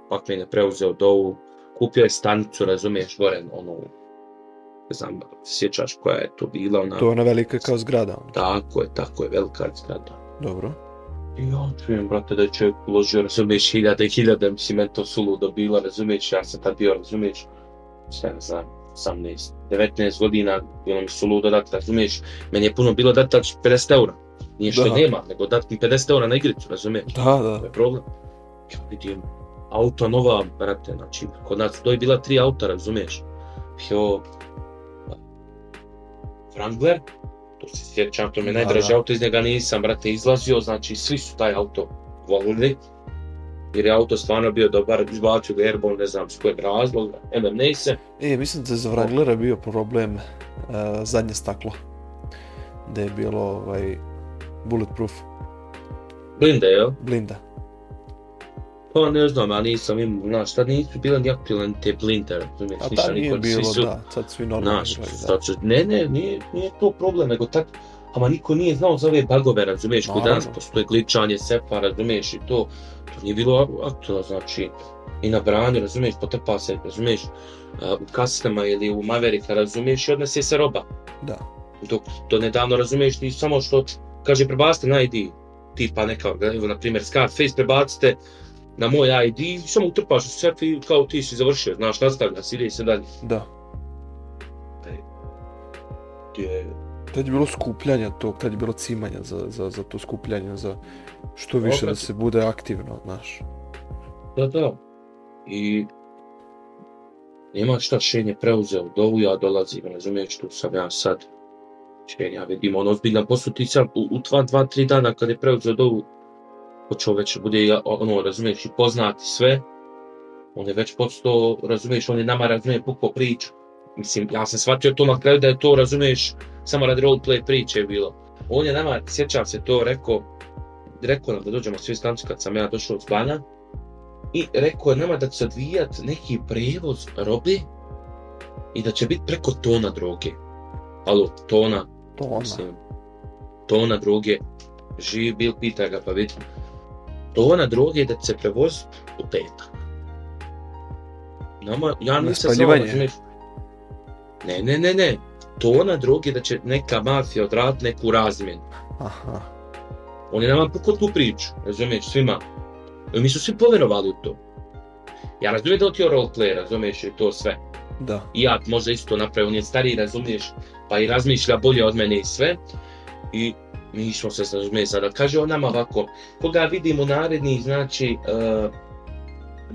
[SPEAKER 2] Pac-Man je preuzeo dovu, kupio je stanicu, razumiješ, gore, ono, ne znam, sjećaš koja je to bila, ona,
[SPEAKER 1] To je ona velika kao zgrada. ono.
[SPEAKER 2] tako je, tako je, velika zgrada.
[SPEAKER 1] Dobro.
[SPEAKER 2] I ja čujem, brate, da je čovjek uložio, razumiješ, hiljade i hiljade, mislim, meni to suludo bilo, razumiješ, ja sam tad bio, razumiješ, šta ne znam, 18, 19 godina, bilo mi suludo dati, razumiješ, meni je puno bilo dati 50 eura, nije što
[SPEAKER 1] Da.
[SPEAKER 2] nema, nego dati mi 50 eura na igricu, razumiješ,
[SPEAKER 1] Da, da.
[SPEAKER 2] to je problem. Ja vidim, auto nova, brate, znači, kod nas to je bila tri auta, razumiješ, bio Wrangler, to se sjećam, to mi je
[SPEAKER 1] da.
[SPEAKER 2] auto, iz njega nisam, brate, izlazio, znači, svi su taj auto volili, jer je auto stvarno bio dobar, izbacio ga Airborne, ne znam s kojeg razloga, MMA se,
[SPEAKER 1] E, mislim da je za Wranglera bio problem uh, zadnje staklo. Da je bilo ovaj, bulletproof,
[SPEAKER 2] blinde, jel?
[SPEAKER 1] blinda.
[SPEAKER 2] Pa ne znam, ja nisam imao, znaš, tad nisu bile ni aktualne te blinde, razumiješ, ništa
[SPEAKER 1] tad nije
[SPEAKER 2] niko, svi
[SPEAKER 1] bilo,
[SPEAKER 2] su,
[SPEAKER 1] da, sad svi normalni
[SPEAKER 2] Znaš,
[SPEAKER 1] igraju, da.
[SPEAKER 2] sad ne, ne, nije, nije to problem, nego tak, ama niko nije znao za ove bagove, razumiješ, kod danas postoje gličanje, sepa, razumiješ, i to, to nije bilo aktualno, znači, i na brani, razumiješ, potepa se, razumiješ, u kastama ili u Mavericka, razumiješ, i odnese se roba.
[SPEAKER 1] Da.
[SPEAKER 2] Dok do nedavno, razumiješ, ti samo što, kaže, prebacite na ID, tipa neka, evo, na primjer, Scarface, prebacite na moj ID, i samo utrpaš u sef i kao ti si završio, znaš, nastavlja se, ide se dalje.
[SPEAKER 1] Da.
[SPEAKER 2] Gdje,
[SPEAKER 1] Tad je bilo skupljanja tog, tad je bilo cimanja za, za, za to skupljanje, za što više da
[SPEAKER 2] Opet.
[SPEAKER 1] se bude aktivno, znaš.
[SPEAKER 2] Da, da. I nema šta Šen je preuzeo dovu, ja dolazim, razumiješ, tu sam ja sad. Šen, ja vidim, on ozbiljan posao, ti sad u, u dva, dva, tri dana kad je preuzeo dovu, počeo već bude, ono, razumiješ, i poznati sve. On je već postao, razumiješ, on je nama, razumije, puko priču. Mislim, ja sam shvatio to na kraju da je to, razumiješ, samo radi roleplay priče je bilo. On je nama, sjećam se to, rekao, rekao nam da dođemo svi stanci kad sam ja došao s Bana, i rekao je nama da će odvijat neki prevoz robe i da će biti preko tona droge. Alo, tona,
[SPEAKER 1] To ona.
[SPEAKER 2] mislim, tona droge, živ bil, pita ga pa vidi. Tona droge da će se prevoz u petak. Nama, ja nisam znao,
[SPEAKER 1] spaljivanje?
[SPEAKER 2] razumiješ. Ne, ne, ne, ne. Tona droge da će neka mafija odraditi neku razmjenu.
[SPEAKER 1] Aha.
[SPEAKER 2] On je nama pukao tu priču, razumiješ, svima. I mi su svi poverovali u to. Ja razumijem da ti je roleplay, razumiješ, i to sve.
[SPEAKER 1] Da.
[SPEAKER 2] I ja možda isto napravio, on je stariji, razumiješ, pa i razmišlja bolje od mene i sve. I mi smo se razumije sada. Kaže on nama ovako, koga vidimo naredni, znači, uh,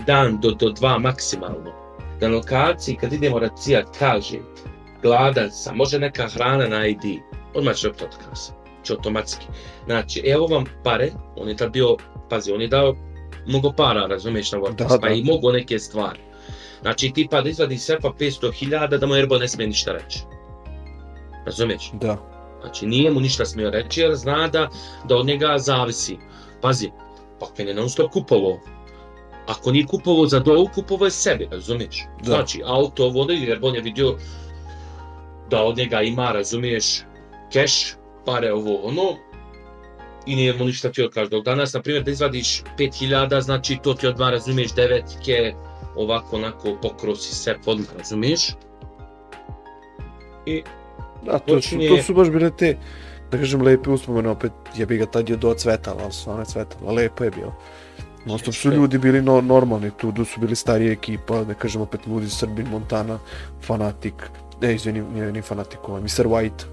[SPEAKER 2] dan do, do dva maksimalno. Na lokaciji, kad idemo racijat, kaže, gladan sam, može neka hrana na ID, odmah će opet otkaz. Će automatski. Znači, evo vam pare, on je tad bio, pazi, on je dao mnogo para, razumiješ, na
[SPEAKER 1] Da,
[SPEAKER 2] pa i mogo neke stvari. Znači, tipa da izvadi sefa 500.000 da mu Erbo ne smije ništa reći. Razumiješ?
[SPEAKER 1] Da.
[SPEAKER 2] Znači, nije mu ništa smio reći jer zna da, da od njega zavisi. Pazi, pa kad je non stop kupovao, ako nije kupovao za dovu, kupovao je sebi, razumiješ?
[SPEAKER 1] Da.
[SPEAKER 2] Znači, auto vode, jer on je vidio da od njega ima, razumiješ, keš, pare ovo ono, i nije mu ništa ti kaže. Dok danas, na primjer, da izvadiš 5000, znači to ti odmah, razumiješ, devetke, ovako, onako, pokrosi se, podno, razumiješ? I
[SPEAKER 1] Da, to su, to su baš bile te, da kažem, lepe uspomene, opet je bi ga tad je do cvetala, ali stvarno je cvetala, lepo je bilo. Non stop su ljudi bili no, normalni, tu, tu su bili starije ekipa, da kažem opet Ludi, Srbin, Montana, Fanatik, ne, izvini, nije ni Fanatik, ovaj, Mr. White.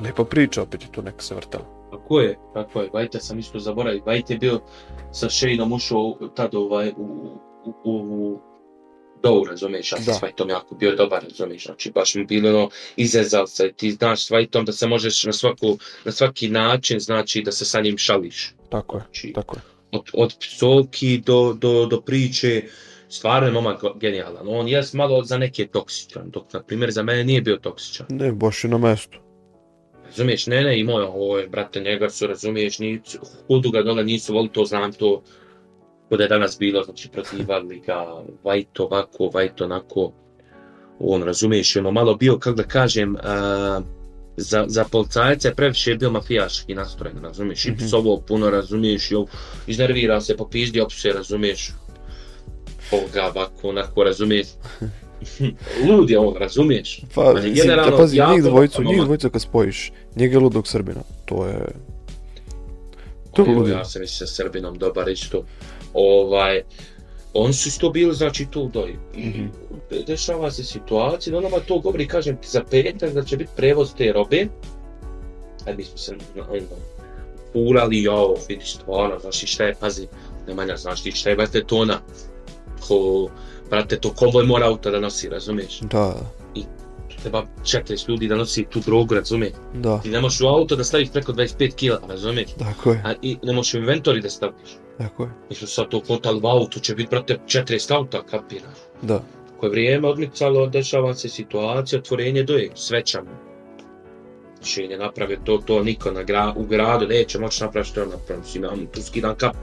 [SPEAKER 1] Lepa priča, opet je tu neka se vrtala.
[SPEAKER 2] Tako je, tako je. Vajte sam isto zaboravio. Vajte je bio sa Shaneom ušao tad ovaj, u, u, u, u Dow, razumiješ, ja sam s Vajtom jako bio dobar, razumiješ, znači baš mi bilo ono, izezal se, ti znaš s Vajtom da se možeš na, svaku, na svaki način, znači da se sa njim šališ.
[SPEAKER 1] Tako je,
[SPEAKER 2] Znači,
[SPEAKER 1] tako je.
[SPEAKER 2] od, od psovki do, do, do priče, stvarno je momak genijalan. On je malo za neke toksičan, dok na primjer za mene nije bio toksičan.
[SPEAKER 1] Ne, baš je na mestu.
[SPEAKER 2] Razumiješ, ne, ne, imao je ovo, je, brate, njega su, razumiješ, nisu, hudu ga dole nisu voli, to znam to, kod je danas bilo, znači, protivali ga, vajt ovako, vajt onako, on, razumiješ, ono, malo bio, kako da kažem, uh, za, za policajce previše je bio mafijaški nastrojen, razumiješ, i psovo puno, razumiješ, i iznervira se, popizdio se, razumiješ, ovoga, ovako, onako, razumiješ, lud je on, razumiješ,
[SPEAKER 1] Pa, mislim,
[SPEAKER 2] generalno,
[SPEAKER 1] da pazi,
[SPEAKER 2] jako
[SPEAKER 1] njih dvojicu, njih dvojicu kad spojiš, njega i Ludog Srbina, to je... To
[SPEAKER 2] Evo,
[SPEAKER 1] ludilo.
[SPEAKER 2] ja sam i sa Srbinom dobar isto. Ovaj, oni su isto bili, znači, tu doj. I
[SPEAKER 1] Mhm.
[SPEAKER 2] de- dešava se situacija, da onama to govori, kažem ti, za petak da će biti prevoz te robe. A mi smo se, ono, furali, jo, vidi stvarno, znaš i šta je, pazi, Nemanja, znaš ti šta je, brate, tona. Ko, brate, to konvoj mora auto da nosi, razumiješ?
[SPEAKER 1] Da,
[SPEAKER 2] Treba 40 ljudi da nosi tu drogu, razumiješ?
[SPEAKER 1] da,
[SPEAKER 2] Ti ne možeš u auto da staviš preko 25 kila, razumiješ?
[SPEAKER 1] tako je,
[SPEAKER 2] A i ne možeš u inventori da staviš.
[SPEAKER 1] tako je,
[SPEAKER 2] Mi smo sad to kontali u autu, će biti, brate, 40 auta, kapiraš.
[SPEAKER 1] da,
[SPEAKER 2] Koje vrijeme odmicalo, dešava se situacija, otvorenje doje, svečano. Še ne napravio to, to niko na gra, u gradu neće moći napraviti što je napravio. Si nam tu skidam kap.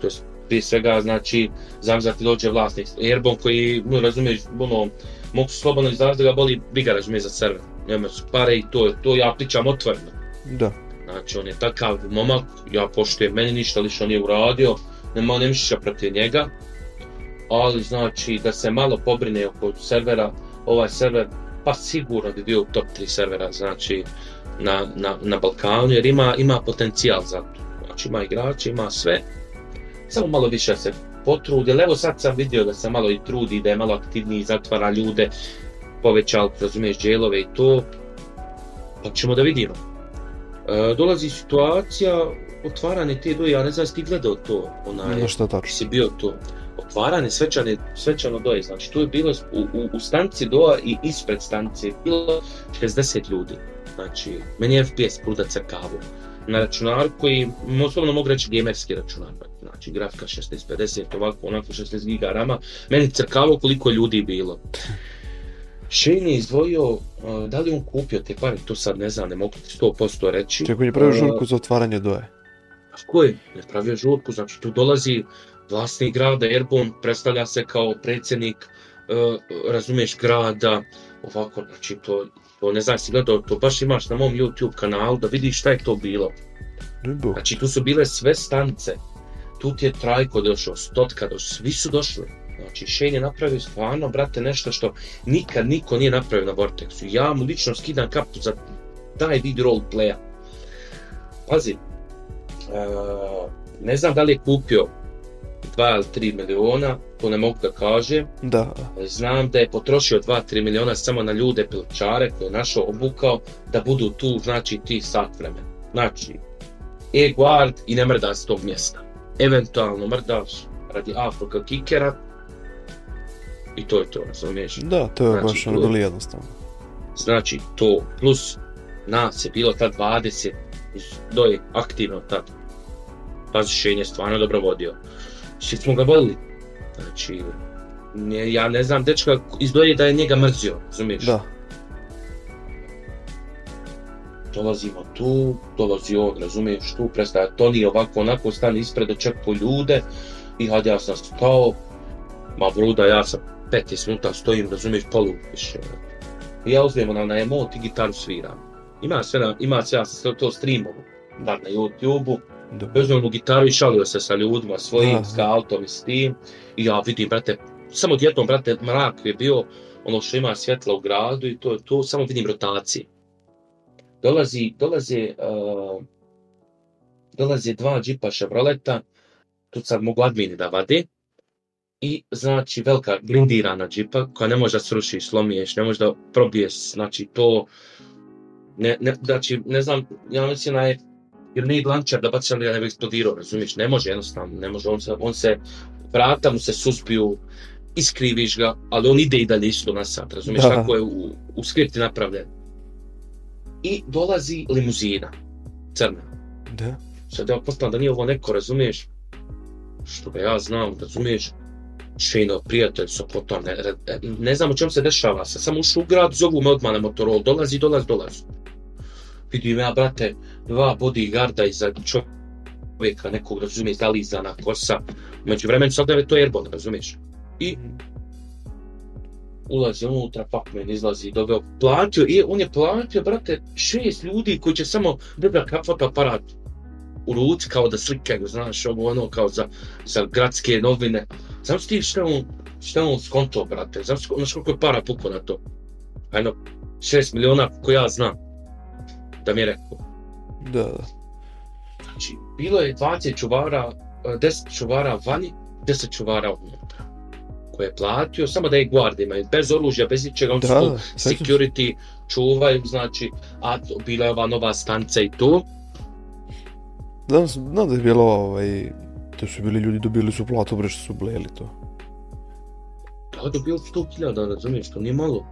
[SPEAKER 2] To je prije svega, znači, zamzati dođe vlasnik Airbon koji, no, razumiješ, ono, mogu se slobodno izraziti da ga boli briga, razumiješ, za server. Nema su pare i to, je to ja pričam otvoreno.
[SPEAKER 1] da,
[SPEAKER 2] Znači, on je takav momak, ja poštujem meni ništa, liš on je uradio, nema ne mišića protiv njega, ali znači da se malo pobrine oko servera, ovaj server pa sigurno bi bio u top 3 servera, znači na, na, na Balkanu, jer ima, ima potencijal za to. Znači ima igrače, ima sve, samo malo više se potrudi, evo sad sam vidio da se malo i trudi, da je malo aktivniji, zatvara ljude, povećao, razumiješ, dželove i to, pa ćemo da vidimo. E, dolazi situacija otvaranje te doje, ja ne znam ti gledao to, onaj,
[SPEAKER 1] no što tačno,
[SPEAKER 2] si bio to, otvaranje svečane, svečano doje, znači tu je bilo u, u, u stanci doa i ispred stanice bilo 60 ljudi, znači meni je FPS pruda crkavu, na računaru koji, osobno mogu reći gamerski računar, znači grafika 1650, ovako, onako 16 giga rama, meni crkavo koliko ljudi bilo. Shane je izdvojio, uh, da li on kupio te pare, to sad ne znam, ne mogu ti 100% reći.
[SPEAKER 1] čekaj, on je pravio
[SPEAKER 2] Uh,
[SPEAKER 1] žurku za otvaranje doje,
[SPEAKER 2] Tako je, ne pravio žurku, znači tu dolazi vlasnik grada Airborne, predstavlja se kao predsjednik, uh, razumiješ, grada, ovako, znači to, to ne znam, si gledao, to baš imaš na mom YouTube kanalu da vidiš šta je to bilo. Znači tu su bile sve stanice, tu ti je Trajko došao, Stotka došao, svi su došli. Znači Shane je napravio stvarno, brate, nešto što nikad niko nije napravio na Vortexu. Ja mu lično skidam kapu za taj vid roleplaya. Pazi, e, ne znam da li je kupio 2 ili 3 miliona, to ne mogu da kažem.
[SPEAKER 1] da,
[SPEAKER 2] Znam da je potrošio 2-3 miliona samo na ljude pilčare koje je našao obukao da budu tu, znači, ti sat vremena. Znači, e-guard i ne mrda s tog mjesta. Eventualno mrdaš radi Afrika kikera i to je to, razumiješ?
[SPEAKER 1] da, to je
[SPEAKER 2] Znači,
[SPEAKER 1] baš ono vrlo jednostavno,
[SPEAKER 2] Znači, to plus nas je bilo tad 20, do je aktivno tad. Pazi, Šen je stvarno dobro vodio. Svi smo ga volili. Znači, ne, ja ne znam, dečka izgleda da je njega mrzio, razumiješ?
[SPEAKER 1] da,
[SPEAKER 2] dolazimo tu, dolazi on, razumiješ, tu prestaje Toni ovako onako stane ispred očeku ljude i had ja sam stao, ma vruda ja sam 15 minuta stojim, razumiješ, polupiš. I ja uzmem ona na emot i gitaru sviram. Ima sve, na, ima sve, ja sam to streamovo, bar na YouTube-u,
[SPEAKER 1] da,
[SPEAKER 2] uzmem mu gitaru i šalio se sa ljudima svojim,
[SPEAKER 1] Aha.
[SPEAKER 2] s altom i s tim. I ja vidim, brate, samo odjednom, brate, mrak je bio, ono što ima svjetla u gradu i to je to, samo vidim rotacije. Dolazi, dolaze, uh, dolaze dva džipa Chevroleta, tu sad mogu admini da vade, i znači velika blindirana džipa koja ne može da sruši, slomiješ, ne može da probiješ, znači to, ne, ne, znači, ne znam, ja mislim da je jer ne lančar da baci ali da ne bi eksplodirao, razumiješ, ne može jednostavno, ne može, on se, on se, vrata mu se suspiju, iskriviš ga, ali on ide i dalje isto na sat, razumiješ,
[SPEAKER 1] Da.
[SPEAKER 2] kako je u, u skripti napravljen. I dolazi limuzina, crna.
[SPEAKER 1] da,
[SPEAKER 2] Sad ja postavljam da nije ovo neko, razumiješ, što ga ja znam, razumiješ, Šejnov prijatelj sa potom, ne, ne, ne znam o čem se dešava, sam ušao u grad, zovu me odmah na Motorola, dolazi, dolazi, dolazi. Vidim ja, brate, dva bodyguarda iza čovjeka nekog, razumiješ, zalizana kosa, među vremen sad je to Airborne, razumiješ. I ulazi unutra, men izlazi, doveo, platio, i on je platio, brate, šest ljudi koji će samo držati fotoaparat u ruci kao da slikaju, znaš, ovo ono kao za, za gradske novine. Znam ti šta on, šta on skonto, brate, znam znaš koliko je para puko na to. Ajno, šest miliona, ko ja znam, da mi je rekao.
[SPEAKER 1] da, da,
[SPEAKER 2] Znači, bilo je 20 čuvara, e, 10 čuvara vani, 10 čuvara unutra. Koje je platio, samo da je guardi imaju, bez oružja, bez ničega, oni
[SPEAKER 1] Da,
[SPEAKER 2] su
[SPEAKER 1] da,
[SPEAKER 2] tu security, čuvaju, znači, a to- bila je ova nova stanca i to.
[SPEAKER 1] Znam, znam da je bilo ovaj, to su bili ljudi dobili su platu bre što su bleli to.
[SPEAKER 2] Da, dobio 100.000, razumiješ, to nije malo.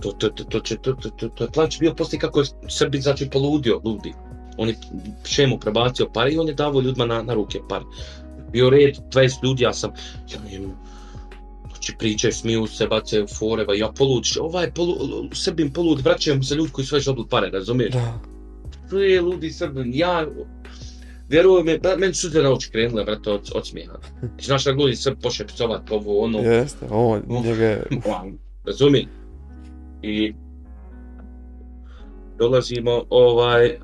[SPEAKER 2] To, to, to, to, to, to, to, to je plać bio poslije kako je Srbi, znači, poludio, ludi. On je šemu prebacio pare i on je davo ljudima na, na ruke pare. Bio red, 20 ljudi, ja sam, ja im, znači pričaju, smiju se, bace u foreva, ja polud, ovaj polu, Srbim polud, vraćaju mu se ljudi koji su već dobili pare, razumiješ?
[SPEAKER 1] Da.
[SPEAKER 2] To je ludi Srbin, ja, vjeruj me, ba- meni su na oči krenule, brate, od, od smijeha. Znaš da ljudi Srb poše psovat ovo, ono,
[SPEAKER 1] Jeste,
[SPEAKER 2] Uf.
[SPEAKER 1] njega je,
[SPEAKER 2] razumi? I dolazimo ovaj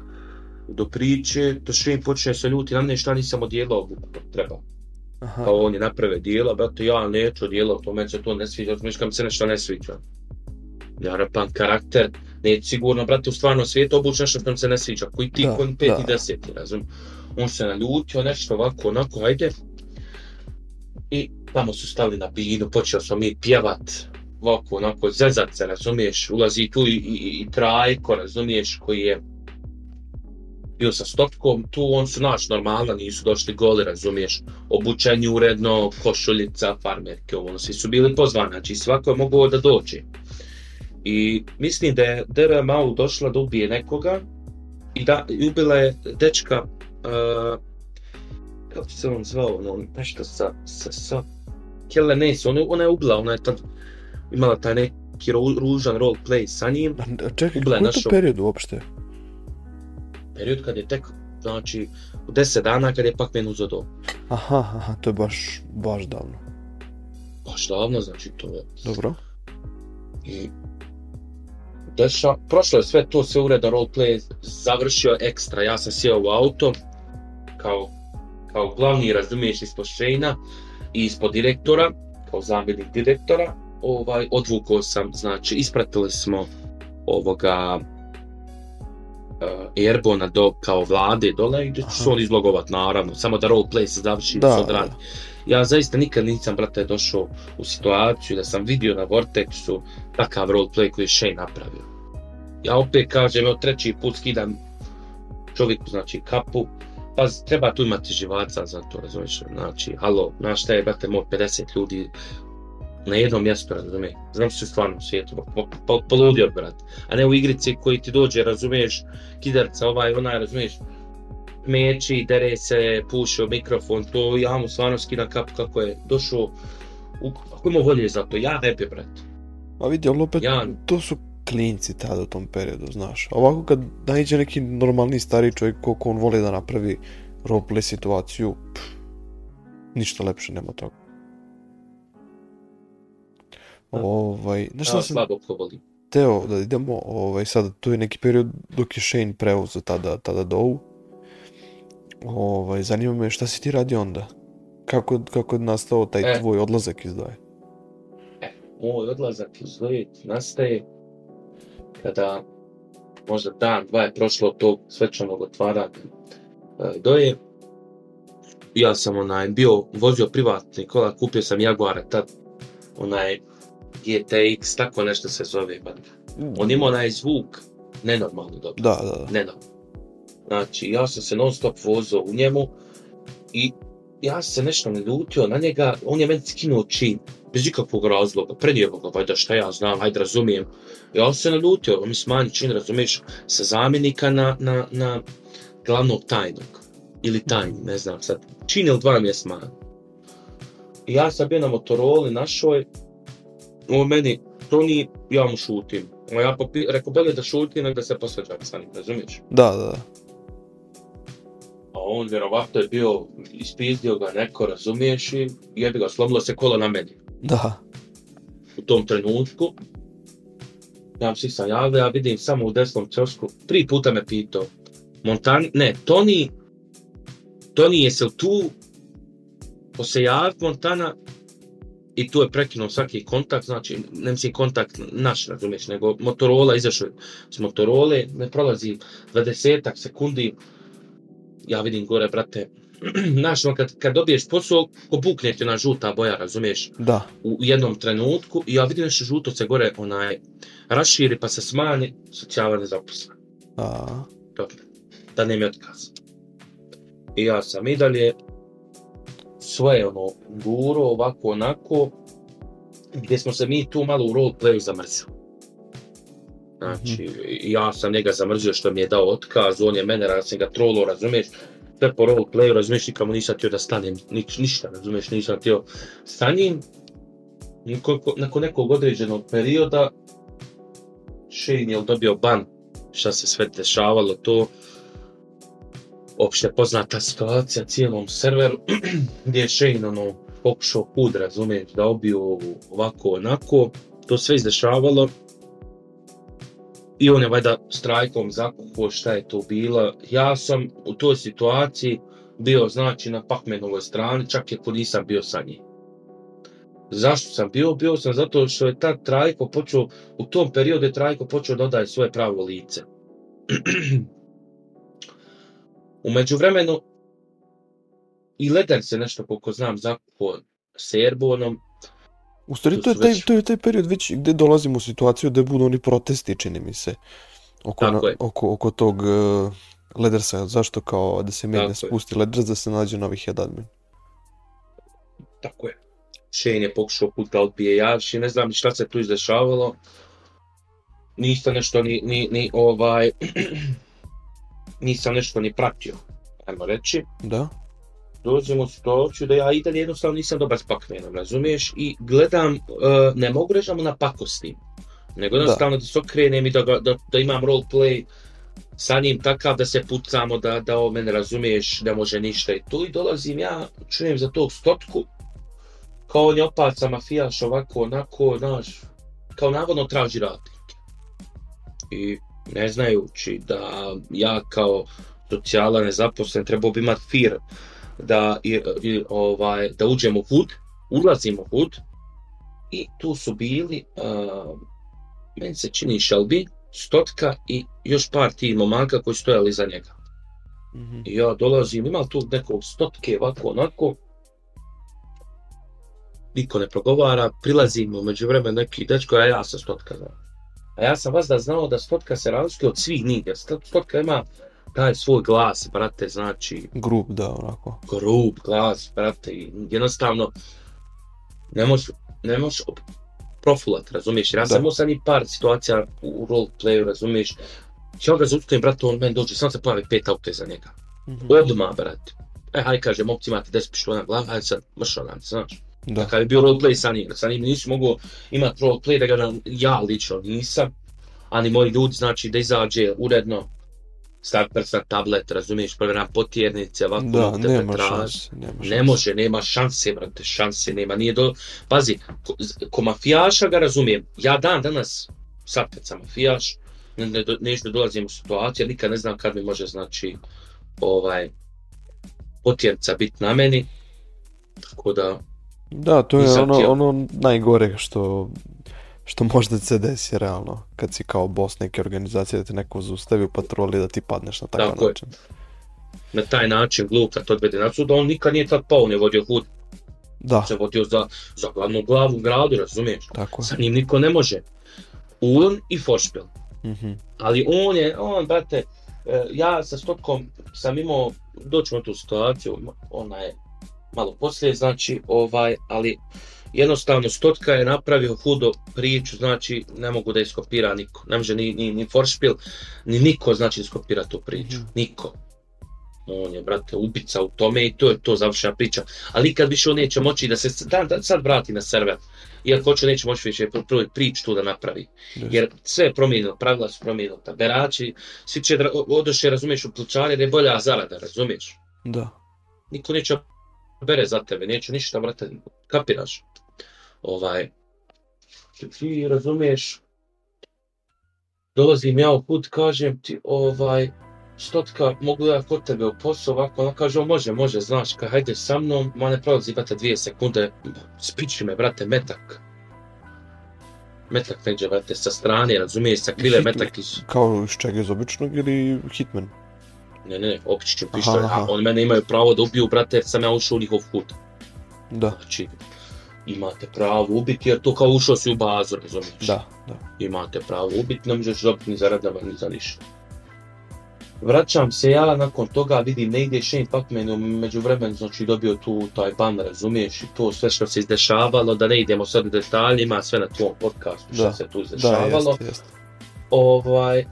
[SPEAKER 2] do priče, to što im počne se ljuti, na mene šta nisam odjelao treba.
[SPEAKER 1] Aha,
[SPEAKER 2] Kao on je naprave dijela, brate, ja neću odjelao, to meni se to ne sviđa, mislim kad mi se nešto ne sviđa. Ja rapam karakter, neće sigurno, brate, u stvarnom svijetu obući nešto što mi se ne sviđa, koji ti,
[SPEAKER 1] Da,
[SPEAKER 2] koji pet i
[SPEAKER 1] da.
[SPEAKER 2] deseti, razum. On se naljutio, nešto ovako, onako, ajde. I tamo su stali na binu, počeo smo mi pjevat, ovako, onako, zezat se, razumiješ, ulazi tu i, i, i trajko, razumiješ, koji je bio sa stopkom, tu on su naš normalno, nisu došli goli, razumiješ, obučeni uredno, košuljica, farmerke, ovo, ono, svi su bili pozvani, znači svako je mogao da dođe. I mislim da je Dera Mau došla da ubije nekoga i da i ubila je dečka, uh, kako se on zvao, ono, nešto sa, sa, sa Kelle Ness, ona, ona je ubila, ona je tad imala taj neki ru, ružan roleplay sa njim,
[SPEAKER 1] A čekaj,
[SPEAKER 2] Ubila je
[SPEAKER 1] to
[SPEAKER 2] našo-
[SPEAKER 1] period uopšte?
[SPEAKER 2] Period kad je tek, znači, u 10 dana kad je pak meni uzeo do
[SPEAKER 1] Aha, aha, to je baš, baš davno.
[SPEAKER 2] baš davno, znači to je.
[SPEAKER 1] Dobro.
[SPEAKER 2] I deša, prošlo je sve to, sve uredan roleplay, završio ekstra, ja sam sjeo u auto, kao, kao glavni, razumiješ, ispod Shane-a i ispod direktora, kao zamjenik direktora, ovaj, odvukao sam, znači, ispratili smo ovoga uh, Airbona do, kao vlade dole i da će se
[SPEAKER 1] Aha.
[SPEAKER 2] on izlogovat, naravno, samo da roleplay se završi
[SPEAKER 1] Da,
[SPEAKER 2] se
[SPEAKER 1] da.
[SPEAKER 2] odradi. Ja zaista nikad nisam, brate, došao u situaciju da sam vidio na Vortexu takav roleplay koji je Shane napravio. Ja opet kažem, evo treći put skidam čovjeku, znači, kapu, pa treba tu imati živaca za to, razumiješ, znači, halo, znaš šta je, brate, moj 50 ljudi na jednom mjestu, razumiješ, znam se u stvarnom svijetu, po, po, poludio, brat, a ne u igrici koji ti dođe, razumiješ, kidarca, ovaj, onaj, razumiješ, meči, dere se, pušio mikrofon, to ja mu stvarno skidam kapu kako je došao, u, ako ima volje za to, ja ne bi, brat.
[SPEAKER 1] A vidi, ali opet,
[SPEAKER 2] Ja-
[SPEAKER 1] to su klinci tada u tom periodu, znaš. Ovako kad naiđe neki normalni stari čovjek koliko on voli da napravi roleplay situaciju, pff, ništa lepše nema toga. Ovaj, znaš šta
[SPEAKER 2] Ja
[SPEAKER 1] sam teo da idemo, ovaj, sad tu je neki period dok je Shane preuzeo tada, tada Dow. Ovaj, zanima me šta si ti radio onda? Kako, kako je nastao taj
[SPEAKER 2] E.
[SPEAKER 1] tvoj odlazak iz Doje?
[SPEAKER 2] moj odlazak iz Lojit nastaje kada možda dan, dva je prošlo od tog svečanog otvaranja e, doje. Ja sam onaj bio, vozio privatni kola, kupio sam Jaguara tad, onaj GTX, tako nešto se zove. Ba. On ima onaj zvuk nenormalno dobro,
[SPEAKER 1] Da, da, da.
[SPEAKER 2] nenormalno. Znači, ja sam se non stop vozio u njemu i ja sam se nešto naljutio na njega, on je meni skinuo čin, bez ikakvog razloga, predjevo ga, valjda šta ja znam, hajde razumijem. Ja sam se naljutio, on mi smanji čin, razumiješ, sa zamjenika na, na, na glavnog tajnog. Ili tajni, ne znam sad. Čin ili dva mi je smanji. I ja sam bio na Motorola našoj, on meni, to ni, ja mu šutim. A ja popi, rekao, beli da šutim, nek da se posveđam sa njim, razumiješ?
[SPEAKER 1] Da, da, da.
[SPEAKER 2] A on vjerovatno je bio, ispizdio ga neko, razumiješ, i jebi ga, slomilo se kola na meni.
[SPEAKER 1] Da.
[SPEAKER 2] U tom trenutku, ja svi sam javio, ja vidim samo u desnom čosku, tri puta me pitao, Montan, ne, Toni, Toni jesi li tu, ko se javi Montana, i tu je prekinuo svaki kontakt, znači, ne mislim kontakt naš, razumiješ, nego Motorola izašao s Motorole, ne prolazi 20 sekundi, ja vidim gore, brate, znaš, ono, kad, kad dobiješ posao, ko bukne ti ona žuta boja, razumiješ,
[SPEAKER 1] Da.
[SPEAKER 2] u jednom trenutku, i ja vidim nešto žuto se gore, onaj, raširi pa se smanji, socijala nezaposlena.
[SPEAKER 1] A,
[SPEAKER 2] Dobro, da nema otkaz. I ja sam i dalje svoje ono guro ovako onako gdje smo se mi tu malo u roleplayu zamrzili. Znači, ja sam njega zamrzio što mi je dao otkaz, on je mene, ja sam ga trolo, razumiješ, sve po roleplayu, razumiješ, nikamo nisam htio da stanem, nič, ništa, razumiješ, nisam htio sa njim. Nakon nekog određenog perioda, Shane je dobio ban, šta se sve dešavalo, to opšte poznata situacija cijelom serveru, gdje je Shane ono, pokušao kud, razumiješ, da obiju ovako onako, to sve izdešavalo. I on je valjda strajkom zakupo šta je to bilo. Ja sam u toj situaciji bio znači na Pacmanovoj strani, čak je nisam bio sa njim. Zašto sam bio? Bio sam zato što je tad Trajko počeo, u tom periodu je Trajko počeo da odaje svoje pravo lice. u međuvremenu i Leder se nešto koliko znam zakupo s Airbornom.
[SPEAKER 1] U stvari,
[SPEAKER 2] To
[SPEAKER 1] to je, taj,
[SPEAKER 2] već-
[SPEAKER 1] to je taj period već gdje dolazimo u situaciju da budu oni protesti, čini mi se. Oko,
[SPEAKER 2] Tako
[SPEAKER 1] na,
[SPEAKER 2] je.
[SPEAKER 1] oko, oko tog uh, Ledersa, zašto kao da se
[SPEAKER 2] je.
[SPEAKER 1] spusti Leders da se nađe novi head admin.
[SPEAKER 2] Tako je. Shane je pokušao put da odbije Jaš i ne znam šta se tu izdešavalo. Nisam nešto ni, ni, ni ovaj... nisam nešto ni pratio, ajmo reći.
[SPEAKER 1] Da?
[SPEAKER 2] Dođemo u situaciju da ja i dalje jednostavno nisam dobar s Pacmanom, razumiješ? I gledam, uh, ne mogu reći da mu napakostim, nego jednostavno da, da se okrenem i da, ga, da, da imam roleplay sa njim takav da se pucamo, da, da o mene razumiješ, ne može ništa i tu i dolazim ja, čujem za tog stotku, kao on je opaca mafijaš ovako, onako, znaš, kao navodno traži radnike. I ne znajući da ja kao socijala nezaposlen trebao bi imat fir da, i, i, ovaj, da uđemo u hud, ulazimo u hud i tu su bili, uh, meni se čini Shelby, Stotka i još par tih momaka koji stojali za njega.
[SPEAKER 1] Mhm.
[SPEAKER 2] I ja dolazim, ima tu nekog stotke, ovako, onako. Niko ne progovara, prilazim u međuvremenu neki dečko, a ja sam stotka znao. A ja sam vas da znao da stotka se razlikuje od svih Sto- stotka ima taj svoj glas, brate, znači,
[SPEAKER 1] Grup, da, onako.
[SPEAKER 2] grub glas, brate, i jednostavno, ne možeš, ne op- profulat, razumiješ, ja
[SPEAKER 1] Da.
[SPEAKER 2] sam imao sad i par situacija u roleplayu, razumiješ, ja ga zaustavim, brate, on meni dođe, sam se pojavi pet auto za njega.
[SPEAKER 1] Mhm.
[SPEAKER 2] Odmah, brate. E, haj, kaže, momci imate 10 pištolja na glavi, hajde sad, mršao nam, znaš.
[SPEAKER 1] Da.
[SPEAKER 2] Kad je bio roleplay sa njim, sa njim nisu mogu imati roleplay da ga nam, ja lično nisam, ani moji ljudi, znači, da izađe uredno, stavi prst na tablet, razumiješ, provjeram potjernice, ovako,
[SPEAKER 1] Da,
[SPEAKER 2] tebe
[SPEAKER 1] nema
[SPEAKER 2] traži.
[SPEAKER 1] šanse. Nema šanse.
[SPEAKER 2] Ne može, nema šanse, brate, šanse nema, nije do... Pazi, ko, ko mafijaša ga razumijem, ja dan danas, sad kad sam mafijaš, ne, ne, da dolazim u situaciju, nikad ne znam kad mi može, znači, ovaj, potjernica biti na meni, tako da,
[SPEAKER 1] Da, to je
[SPEAKER 2] Nisam
[SPEAKER 1] ono,
[SPEAKER 2] htio.
[SPEAKER 1] ono najgore što, što možda se desi realno, kad si kao boss neke organizacije da te neko zaustavi u patroli da ti padneš na takav
[SPEAKER 2] Tako je.
[SPEAKER 1] način.
[SPEAKER 2] na taj način glup da to odvede na sud, on nikad nije tad pao, on je vodio hud,
[SPEAKER 1] Da,
[SPEAKER 2] se vodio za, za glavnu glavu u gradu, razumiješ?
[SPEAKER 1] tako je.
[SPEAKER 2] Sa njim niko ne može. Ulon i Forspil.
[SPEAKER 1] Mhm.
[SPEAKER 2] Ali on je, on, brate, e, ja sa Stotkom sam imao, doćemo tu situaciju, ona je malo poslije, znači, ovaj, ali jednostavno Stotka je napravio hudo priču, znači, ne mogu da iskopira niko, ne može ni, ni, ni Forspil, ni niko, znači, da iskopira tu priču,
[SPEAKER 1] Mhm.
[SPEAKER 2] niko. On je, brate, ubica u tome i to je to završena priča. Ali nikad više on neće moći da se dan, dan, sad vrati na server. Iako hoće, neće moći više pr- pr- priču tu da napravi. Jer sve je promijenilo, pravila su promijenila. Berači, svi će odoše, razumiješ, u plučari, jer je bolja zarada, razumiješ?
[SPEAKER 1] Da.
[SPEAKER 2] Niko neće bere za tebe, neće ništa, brate, kapiraš? Ovaj, ti razumiješ, dolazim ja u put, kažem ti, ovaj, stotka, mogu ja kod tebe u posao, ovako, ona kaže, o, može, može, znaš, kaj, hajde sa mnom, ma ne prolazi, brate, dvije sekunde, spiči me, brate, metak. Metak neđe, brate, sa strane, razumiješ, sa krile metak iz...
[SPEAKER 1] Kao iz čega iz običnog ili Hitman?
[SPEAKER 2] Ne, ne, opići ću
[SPEAKER 1] Aha,
[SPEAKER 2] pištolj,
[SPEAKER 1] aha.
[SPEAKER 2] a oni mene imaju pravo da ubiju, brate, jer sam ja ušao u njihov kut.
[SPEAKER 1] Da,
[SPEAKER 2] Znači, imate pravo ubiti, jer to kao ušao si u bazu, razumiješ?
[SPEAKER 1] da, da.
[SPEAKER 2] Imate pravo ubiti, ne možeš dobiti ni za radama, ni za ništa. Vraćam se ja, nakon toga vidim negdje Shane Pacman u međuvremenu, znači dobio tu taj ban, razumiješ, i to sve što se izdešavalo, da ne idemo sad u detaljima, sve na tvom podcastu što
[SPEAKER 1] Da,
[SPEAKER 2] se tu
[SPEAKER 1] Da,
[SPEAKER 2] izdešavalo.
[SPEAKER 1] jeste, jeste.
[SPEAKER 2] ovaj,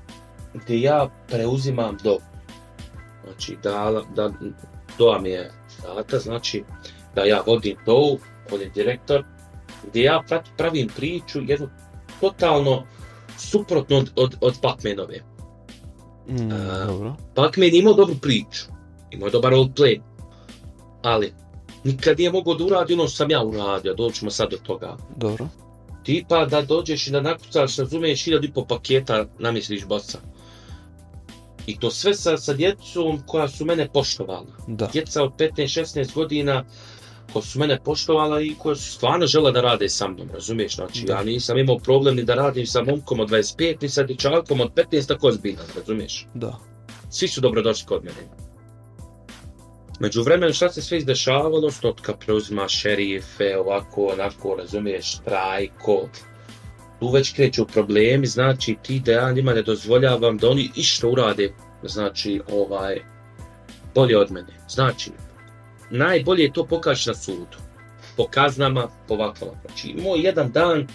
[SPEAKER 2] gdje ja preuzimam do. Znači, da, da, doa mi je data, znači, da ja vodim do, vodim direktor, gdje ja pravim priču, jednu totalno suprotno od, od, od Pacmanove.
[SPEAKER 1] Mm, dobro.
[SPEAKER 2] Pacman je imao dobru priču, imao je dobar roleplay, ali nikad nije mogao da uradi ono što sam ja uradio, doćemo sad do toga.
[SPEAKER 1] Dobro.
[SPEAKER 2] tipa da dođeš i da nakucaš, razumiješ, hiljadu i po paketa namisliš boca. I to sve sa, sa djecom koja su mene poštovala.
[SPEAKER 1] Da.
[SPEAKER 2] Djeca od 15-16 godina koja su mene poštovala i koja su stvarno žele da rade sa mnom, razumiješ? Znači,
[SPEAKER 1] Da.
[SPEAKER 2] ja nisam imao problem ni da radim sa momkom od 25, ni sa dječakom od 15, tako ozbiljno, razumiješ?
[SPEAKER 1] Da.
[SPEAKER 2] Svi su dobrodošli kod mene. Među vremenu šta se sve izdešavalo, stotka preuzima šerife, ovako, onako, razumiješ, trajko. Tu već kreću problemi, znači ti da ja njima ne dozvoljavam da oni išta urade, znači, ovaj, bolje od mene. Znači, najbolje je to pokaći na sudu. Po kaznama, po ovakvama. Znači, moj jedan dan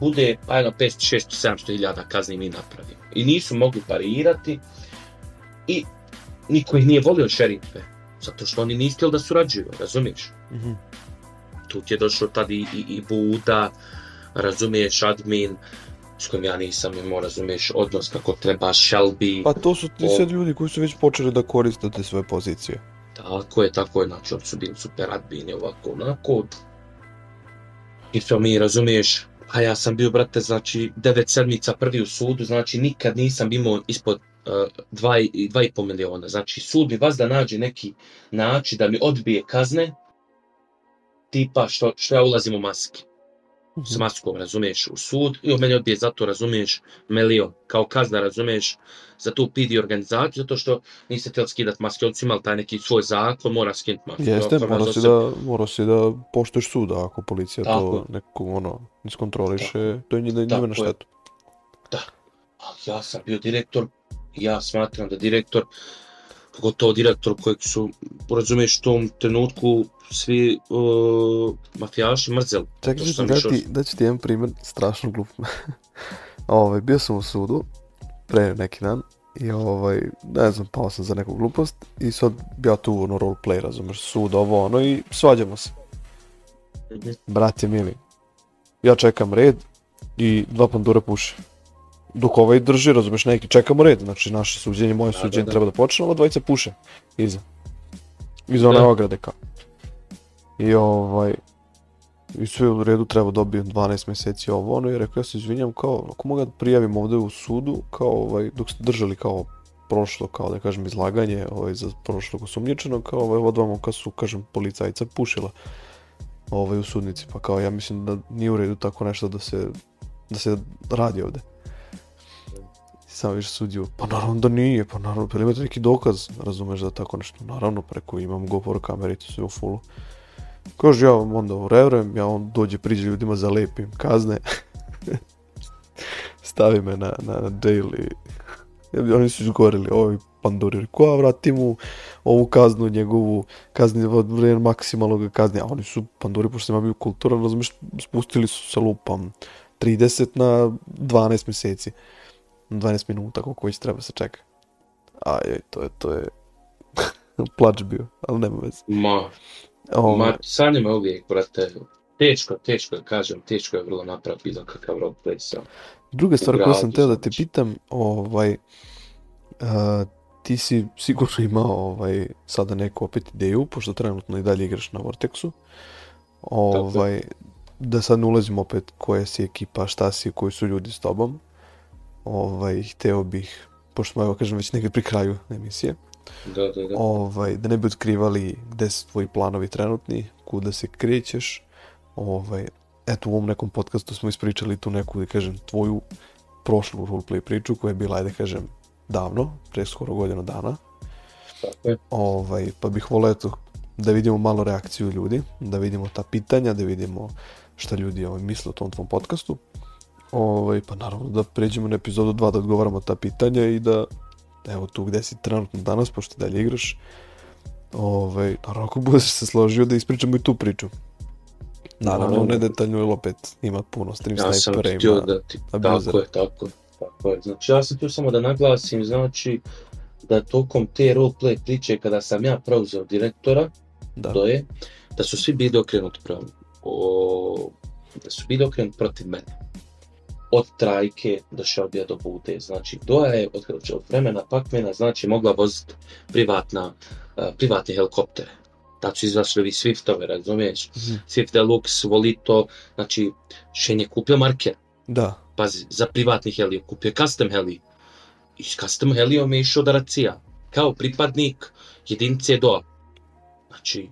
[SPEAKER 2] bude, pa jedno 500, 600, 700 hiljada kazni mi napravimo. I nisu mogli parirati, i niko ih nije volio šerife, zato što oni nisu htjeli da surađuju, razumiješ?
[SPEAKER 1] Mhm.
[SPEAKER 2] Tu ti je došao tad i, i, i Buda, razumiješ, admin, s kojim ja nisam imao, razumiješ, odnos kako treba, Shelby,
[SPEAKER 1] Pa to su ti
[SPEAKER 2] O-
[SPEAKER 1] sad ljudi koji su već počeli da koriste te svoje pozicije.
[SPEAKER 2] tako je, tako je, znači, oni su bili super admini, ovako, onako. I to mi, razumiješ, a ja sam bio, brate, znači, devet sedmica prvi u sudu, znači, nikad nisam imao ispod uh, dva, i- dva i po miliona. Znači, sud mi vas da nađe neki način da mi odbije kazne, tipa što, što ja ulazim u maski.
[SPEAKER 1] Mhm.
[SPEAKER 2] S maskom, razumiješ, u sud i on meni odbije zato, razumiješ, milion. Kao kazna, razumiješ, za tu PD organizaciju, zato što niste htjeli skidat maske, oni su imali taj neki svoj zakon, mora skinuti masku.
[SPEAKER 1] Jeste, mora
[SPEAKER 2] za
[SPEAKER 1] si da, mora si da poštuješ suda ako policija
[SPEAKER 2] Tako
[SPEAKER 1] to nekako ono iskontroliše, to je njima
[SPEAKER 2] Tako
[SPEAKER 1] njima na štetu.
[SPEAKER 2] Ali ja sam bio direktor ja smatram da direktor, pogotovo direktor kojeg su, razumiješ, u tom trenutku svi uh, mafijaši mrzeli.
[SPEAKER 1] Čekaj, ću ti da ću ti jedan primjer strašno glup. ovaj, bio sam u sudu pre neki dan i ovaj, ne znam, pao sam za neku glupost i sad bi ja tu ono roleplay, razumeš, sud, ovo ono i svađamo se. Brate mili, ja čekam red i dva pandura puše. Dok ovaj drži, razumeš, neki čekamo red, znači naše suđenje, moje
[SPEAKER 2] Da,
[SPEAKER 1] suđenje
[SPEAKER 2] da, da.
[SPEAKER 1] treba da počne, ova dvojica puše iza. Iza one
[SPEAKER 2] Da.
[SPEAKER 1] ograde kao. I ovaj, i sve u redu treba dobijem 12 mjeseci ovo ono i rekao ja se izvinjam kao ako mogu da prijavim ovdje u sudu kao ovaj dok ste držali kao prošlo kao da kažem izlaganje ovaj za prošlog osumnjičenog kao ovaj odvamo kad su kažem policajca pušila ovaj u sudnici pa kao ja mislim da nije u redu tako nešto da se da se radi ovdje. Sam više sudio, pa naravno da nije, pa naravno, pa imate neki dokaz, razumeš da tako nešto, naravno, preko imam GoPro kamere to sve u fullu. Kaže, ja vam onda urevrem, ja on dođe, priđe ljudima, zalepim kazne, stavi me na, na, na jail i oni su izgorili, ovi panduri, ko ja vrati mu ovu kaznu, njegovu kazni, vrijeme maksimalno ga kazni, a oni su panduri, pošto nema bio kulturan, razumiješ, spustili su sa lupam 30 na 12 mjeseci, 12 minuta, koliko već treba se čeka. Aj, to je, to je plač bio, ali nema veze.
[SPEAKER 2] Ma,
[SPEAKER 1] Ovaj,
[SPEAKER 2] ma, sanje uvijek, brate, teško, teško, kažem, teško je vrlo napraviti bilo kakav roleplay sa.
[SPEAKER 1] Druga stvar koju sam teo da te
[SPEAKER 2] znači.
[SPEAKER 1] pitam, ovaj, a, ti si sigurno imao ovaj, sada neku opet ideju, pošto trenutno i dalje igraš na Vortexu, ovaj, da sad ne ulazim opet koja si ekipa, šta si, koji su ljudi s tobom, ovaj, hteo bih, pošto smo, evo kažem, već negdje pri kraju emisije,
[SPEAKER 2] Da, da, da.
[SPEAKER 1] ovaj, da ne bi otkrivali gde su tvoji planovi trenutni, kuda se krećeš, ovaj, eto u ovom nekom podcastu smo ispričali tu neku, da kažem, tvoju prošlu roleplay priču koja je bila, ajde kažem, davno, pre skoro godinu dana.
[SPEAKER 2] Tako je.
[SPEAKER 1] Ovaj, pa bih volio eto, da vidimo malo reakciju ljudi, da vidimo ta pitanja, da vidimo šta ljudi ovaj, misle o tom tvom podcastu. Ovaj, pa naravno da pređemo na epizodu 2 da odgovaramo ta pitanja i da evo tu gde si trenutno danas, pošto dalje igraš, ovaj, naravno ako budeš se složio da ispričamo i tu priču. Naravno,
[SPEAKER 2] Naravno.
[SPEAKER 1] ne detaljno, jer opet ima puno stream
[SPEAKER 2] Ja sam
[SPEAKER 1] snipera,
[SPEAKER 2] htio
[SPEAKER 1] ima
[SPEAKER 2] da ti, tako je, tako je, tako je. Znači ja sam tu samo da naglasim, znači da tokom te roleplay priče kada sam ja preuzeo direktora,
[SPEAKER 1] Da,
[SPEAKER 2] to je da su svi bili okrenuti prema o, da su bili okrenuti protiv mene. Od trajke do šabija do bute. Znači, Doja je od, od vremena pakmena znači, mogla voziti privatna, uh, privatne helikoptere. Tad su izašli ovi Swiftove, razumiješ?
[SPEAKER 1] Mhm.
[SPEAKER 2] Swift Deluxe, Volito, znači, Shen je kupio marker,
[SPEAKER 1] da,
[SPEAKER 2] pazi, za privatni heli, kupio custom heli. I s custom helijom je išao da racija, kao pripadnik jedinice DOA. Znači,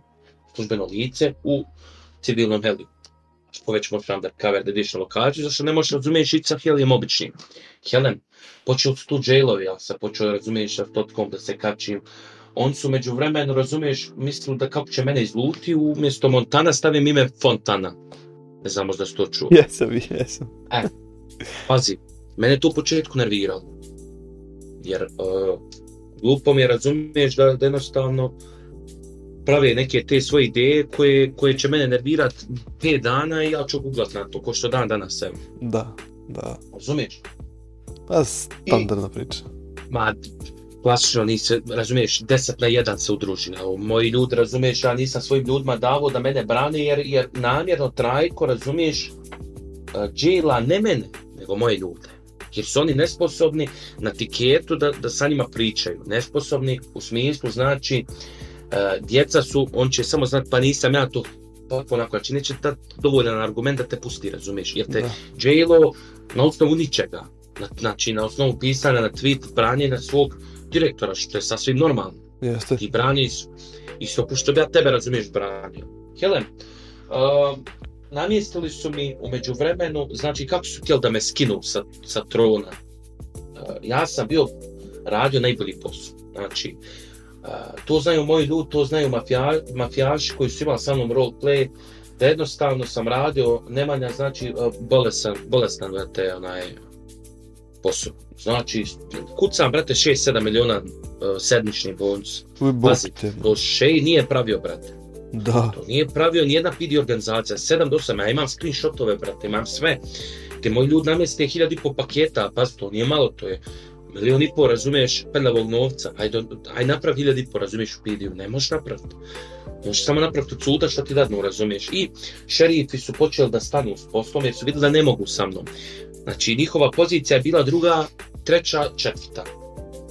[SPEAKER 2] službeno lice u civilnom heliju. Što već možeš undercover da ideš na lokaciju, zašto ne možeš razumiješ ići sa helijem običnim. Helen, počeo su tu jailovi, ja sam počeo razumiješ sa totkom da se kačim. On su među vremenu, razumiješ, mislili da kako će mene izluti, umjesto Montana stavim ime Fontana. Ne znam, možda si to čuo.
[SPEAKER 1] jesam, jesam.
[SPEAKER 2] Pazi, mene to u početku nerviralo. Jer uh, glupo mi je razumiješ da, da jednostavno prave neke te svoje ideje koje, koje će mene nervirat 5 dana i ja ću googlat na to, ko što dan danas evo.
[SPEAKER 1] Da, da.
[SPEAKER 2] Razumiješ?
[SPEAKER 1] Pa standardna priča.
[SPEAKER 2] Ma, klasično nisi, razumiješ, 10 na 1 se udruži. Evo, moji ljudi, razumiješ, ja nisam svojim ljudima davo da mene brane, jer, jer namjerno trajko, razumiješ, uh, džela ne mene, nego moje ljude. Jer su oni nesposobni na tiketu da, da sa njima pričaju. Nesposobni u smislu, znači, uh, djeca su, on će samo znati, pa nisam ja to pa onako, znači neće da dovoljan argument da te pusti, razumiješ, jer te
[SPEAKER 1] Da.
[SPEAKER 2] J-Lo na osnovu ničega, na, znači na osnovu pisanja na tweet, branjenja svog direktora, što je sasvim normalno.
[SPEAKER 1] Jeste.
[SPEAKER 2] Ti braniš, isto ko što bi ja tebe, razumiješ, branio. Helen, uh, namjestili su mi umeđu vremenu, znači kako su htjeli da me skinu sa, sa trona. Uh, ja sam bio radio najbolji posao. Znači, to znaju moji ljudi, to znaju mafija, mafijaši koji su imali sa mnom roleplay, da jednostavno sam radio, Nemanja, znači, uh, bolesan, bolestan, vrate, onaj, posao. Znači, kucam, brate, 6-7 miliona uh, sedmični bonus. Pazi,
[SPEAKER 1] bog te.
[SPEAKER 2] to Shea nije pravio, brate.
[SPEAKER 1] Da.
[SPEAKER 2] To nije pravio nijedna PD organizacija. 7 do 8, ja imam screenshotove, brate, imam sve. Te moji ljudi namjeste 1000 i po paketa, pazi, to nije malo, to je milion i po, razumiješ, prljavog novca. Aj, do, aj napravi hiljad i po, razumiješ, u pidiju, Ne možeš napraviti. Možeš samo napraviti od suda što ti dadnu, razumiješ. I šerifi su počeli da stanu s poslom jer su vidjeli da ne mogu sa mnom. Znači, njihova pozicija je bila druga, treća, četvrta.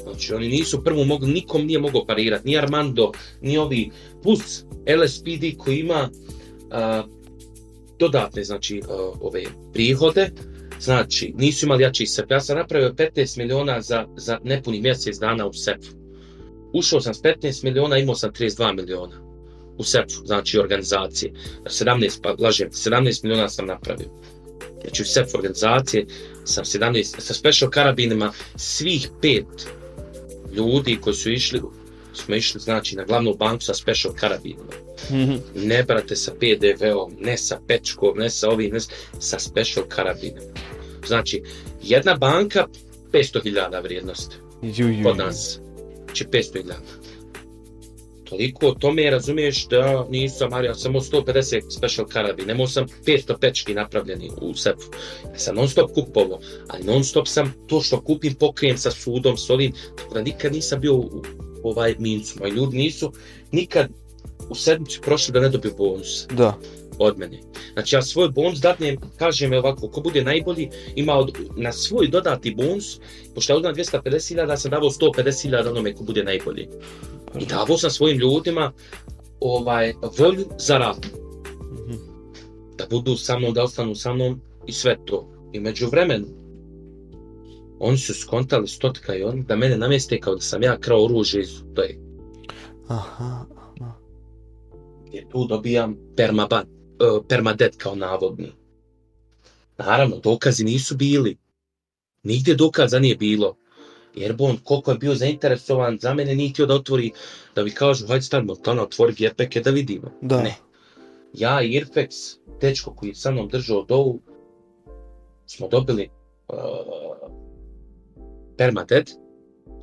[SPEAKER 2] Znači, oni nisu prvu mogli, nikom nije mogao parirati, ni Armando, ni ovi, plus LSPD koji ima uh, dodatne, znači, uh, ove prihode, znači, nisu imali jači sep. Ja sam napravio 15 miliona za, za nepuni mjesec dana u sepu. Ušao sam s 15 miliona, imao sam 32 miliona u sepu, znači organizacije. 17, pa lažem, 17 miliona sam napravio. Znači u SEP organizacije sam 17, sa special karabinima svih pet ljudi koji su išli, smo išli znači na glavnu banku sa special karabinima.
[SPEAKER 1] Mhm.
[SPEAKER 2] Ne brate sa PDV-om, ne sa pečkom, ne sa ovim, ne s- sa special karabinima. Znači, jedna banka 500.000 vrijednosti
[SPEAKER 1] Ju, ju,
[SPEAKER 2] kod
[SPEAKER 1] ju.
[SPEAKER 2] nas. Znači 500.000. Toliko o tome razumiješ da nisam, ali ja sam imao 150 special karabin, nemao sam 500 pečki napravljeni u sefu. Ja sam non stop kupovao, ali non stop sam to što kupim pokrijem sa sudom, s ovim, tako da nikad nisam bio u, ovaj mincu. Moji ljudi nisu nikad u sedmici prošli da ne dobiju bonus
[SPEAKER 1] Da.
[SPEAKER 2] Od mene. Znači ja svoj bonus datnem, kažem je ovako, ko bude najbolji, ima od, na svoj dodati bonus, pošto ja uzmem 250.000, ja sam davao 150.000 onome ko bude najbolji. I davao sam svojim ljudima ovaj volju za rad,
[SPEAKER 1] Mhm.
[SPEAKER 2] da budu sa mnom, da ostanu sa mnom i sve to. I među vremenu, oni su skontali stotka i on da mene namjeste kao da sam ja krao oružje iz.
[SPEAKER 1] Aha. aha.
[SPEAKER 2] Jer tu dobijam permaban, permadet kao navodni. Naravno, dokazi nisu bili. Nigdje dokaza nije bilo. Jer on koliko je bio zainteresovan, za mene nije htio da otvori, da mi kažu, hajde stavimo Montana, otvori gepeke da vidimo.
[SPEAKER 1] Da.
[SPEAKER 2] Ne. Ja i Irfex, dečko koji je sa mnom držao dovu, smo dobili uh, permadead,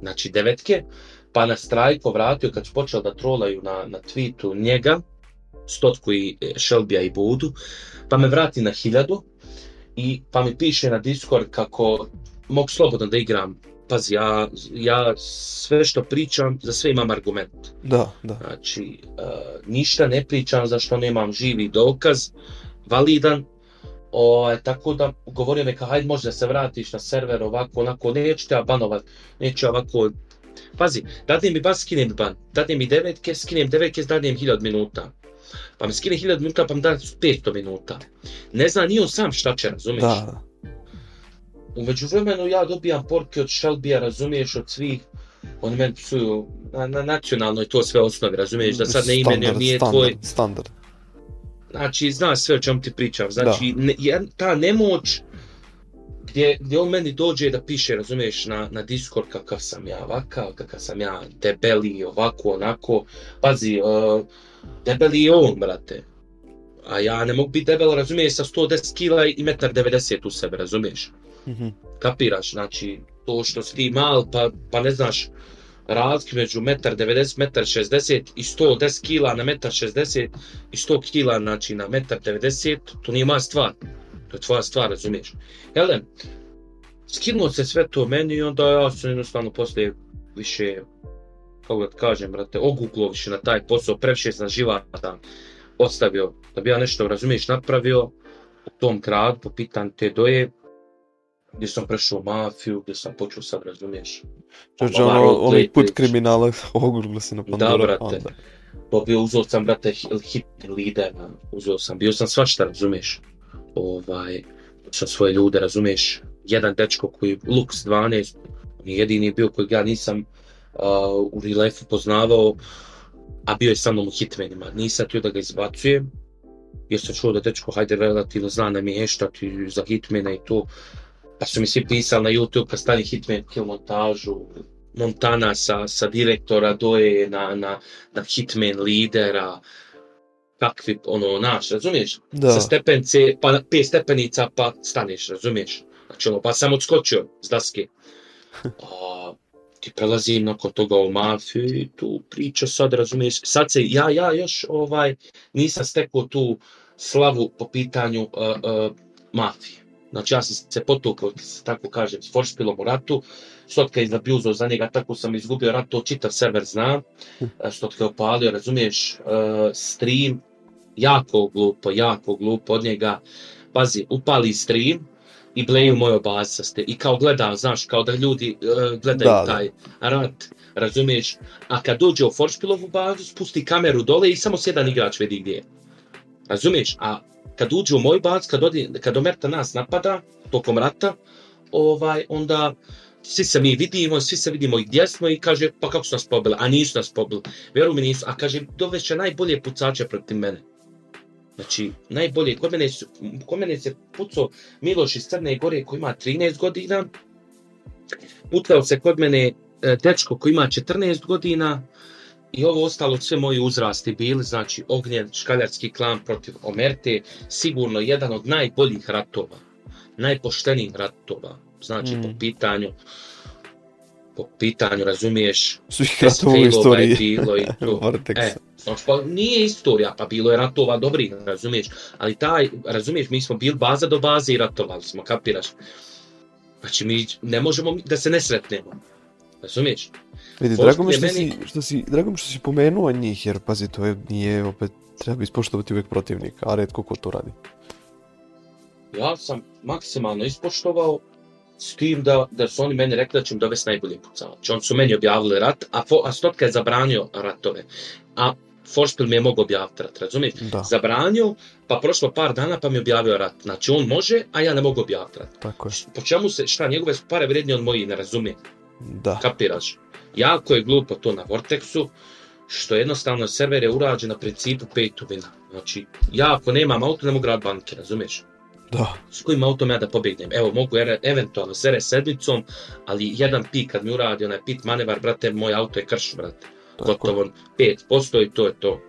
[SPEAKER 2] znači devetke, pa na strajko vratio kad su počeli da trolaju na, na tweetu njega, stotku i e, Shelbya i Budu, pa me vrati na hiljadu i pa mi piše na Discord kako mogu slobodno da igram. Pazi, ja, ja sve što pričam, za sve imam argument.
[SPEAKER 1] Da, da.
[SPEAKER 2] Znači, uh, ništa ne pričam za što nemam živi dokaz, validan, O, tako da govorio mi kao, hajde može da se vratiš na server ovako, onako, neću te banovat, neću ovako... Pazi, dadne mi ban, skinem ban, dadne mi devetke, skinem devetke, dadne mi hiljad minuta. Pa mi skine hiljad minuta, pa mi da 500 minuta. Ne zna ni on sam šta će, razumiješ?
[SPEAKER 1] Da.
[SPEAKER 2] Umeđu vremenu ja dobijam porke od Shelbya, razumiješ, od svih, oni meni psuju na, na nacionalnoj to sve osnovi, razumiješ, da sad ne imenujem, nije
[SPEAKER 1] standard,
[SPEAKER 2] tvoj,
[SPEAKER 1] Standard.
[SPEAKER 2] znači zna sve o čemu ti pričam, znači ne, jed- ta nemoć gdje, gdje on meni dođe da piše, razumiješ, na, na Discord kakav sam ja ovakav, kakav sam ja debeli, ovako, onako, pazi, uh, debeli je on, brate, a ja ne mogu biti debel, razumiješ, sa 110 kila i 1,90 m u sebe, razumiješ,
[SPEAKER 1] Mhm.
[SPEAKER 2] kapiraš, znači, to što si ti mal, pa, pa ne znaš, razlike među 1,90 m, 1,60 i 110 kila na 1,60 i 100 kila znači na 1,90 to nije moja stvar. To je tvoja stvar, razumiješ. Hele, skinuo se sve to meni i onda ja sam jednostavno poslije više, kako da kažem, brate, oguglo na taj posao, previše sam živata ostavio, da bi ja nešto, razumiješ, napravio u tom gradu, po pitanju te doje, gdje sam prešao mafiju, gdje sam počeo sad, razumiješ,
[SPEAKER 1] Čoče,
[SPEAKER 2] Ova
[SPEAKER 1] ono, onaj put kriminala, ogurglo se na Pandora.
[SPEAKER 2] Da, brate. dobio, uzeo sam, brate, hi- hitni lidera, uzeo sam, bio sam svašta, razumiješ, ovaj, sam svoje ljude, razumiješ, jedan dečko koji, Lux 12, on je jedini bio kojeg ja nisam uh, u real life poznavao, a bio je sa mnom u hitmenima, nisam htio da ga izbacujem, jer sam čuo da dečko, hajde, relativno zna na mještati za hitmene i to, pa su mi svi pisali na YouTube kad stani hitman kill montažu, Montana sa, sa direktora doje na, na, na hitman lidera, kakvi, ono, naš, razumiješ?
[SPEAKER 1] Da.
[SPEAKER 2] Sa stepence, pa pet stepenica, pa staneš, razumiješ? Znači, ono, pa sam odskočio s daske. A, ti prelazim nakon toga u mafiju i tu priča sad, razumiješ? Sad se, ja, ja još, ovaj, nisam stekao tu slavu po pitanju uh, uh, mafije. Znači, ja sam se potukao, tako kažem, s Forspilom u ratu, Stotka je zabjuzao za njega, tako sam izgubio rat, to čitav server zna. E, Stotka je opalio, razumiješ, uh, stream, jako glupo, jako glupo od njega. Pazi, upali stream i bleju moje bazaste. I kao gleda, znaš, kao da ljudi uh, gledaju
[SPEAKER 1] Da, da.
[SPEAKER 2] taj rat, razumiješ. A kad dođe u Forspilovu bazu, spusti kameru dole i samo s jedan igrač vidi gdje je. Razumiješ? A kad uđe u moj baz, kad, odi, kad Omerta nas napada, tokom rata, ovaj, onda svi se mi vidimo, svi se vidimo i gdje smo i kaže, pa kako su nas pobili, a nisu nas pobili. Vjeruj mi nisu, a kaže, doveće najbolje pucače protiv mene. Znači, najbolje, kod mene, su, kod mene se pucao Miloš iz Crne Gore koji ima 13 godina, pucao se kod mene e, dečko koji ima 14 godina, I ovo ostalo sve moji uzrasti bili, znači Ognjen, Škaljarski klan protiv Omerte, sigurno jedan od najboljih ratova, najpoštenijih ratova, znači mm. po pitanju, po pitanju, razumiješ,
[SPEAKER 1] Svih ratova u istoriji.
[SPEAKER 2] bilo i to. E, znači, pa nije istorija, pa bilo je ratova dobrih, razumiješ, ali taj, razumiješ, mi smo bili baza do baze i ratovali smo, kapiraš. Znači, mi ne možemo da se ne sretnemo, razumiješ?
[SPEAKER 1] Vidi, drago mi što,
[SPEAKER 2] meni-
[SPEAKER 1] si, što si, drago mi što si pomenuo njih, jer pazi, to je, nije opet, treba ispoštovati uvijek protivnika, a redko ko to radi.
[SPEAKER 2] ja sam maksimalno ispoštovao s tim da, da su oni meni rekli da će mi dovesti najbolje pucavače. Oni su meni objavili rat, a, fo, a Stotka je zabranio ratove. A Forspil mi je mogao objaviti rat, razumiješ?
[SPEAKER 1] Da,
[SPEAKER 2] Zabranio, pa prošlo par dana pa mi je objavio rat. Znači on može, a ja ne mogu objaviti rat.
[SPEAKER 1] tako je.
[SPEAKER 2] Po čemu se, šta, njegove su pare vrijednije od mojih, ne razumije.
[SPEAKER 1] Da,
[SPEAKER 2] Kapiraš? Jako je glupo to na Vortexu, što jednostavno server je urađen na principu pay to win. Znači, ja ako nemam auto, ne mogu grad banke, razumiješ?
[SPEAKER 1] Da.
[SPEAKER 2] S kojim autom ja da pobjegnem? Evo, mogu ere, eventualno s RS7-icom, ali jedan pik kad mi uradi onaj pit manevar, brate, moj auto je krš, brate.
[SPEAKER 1] Tako.
[SPEAKER 2] Gotovo 5% i to je to.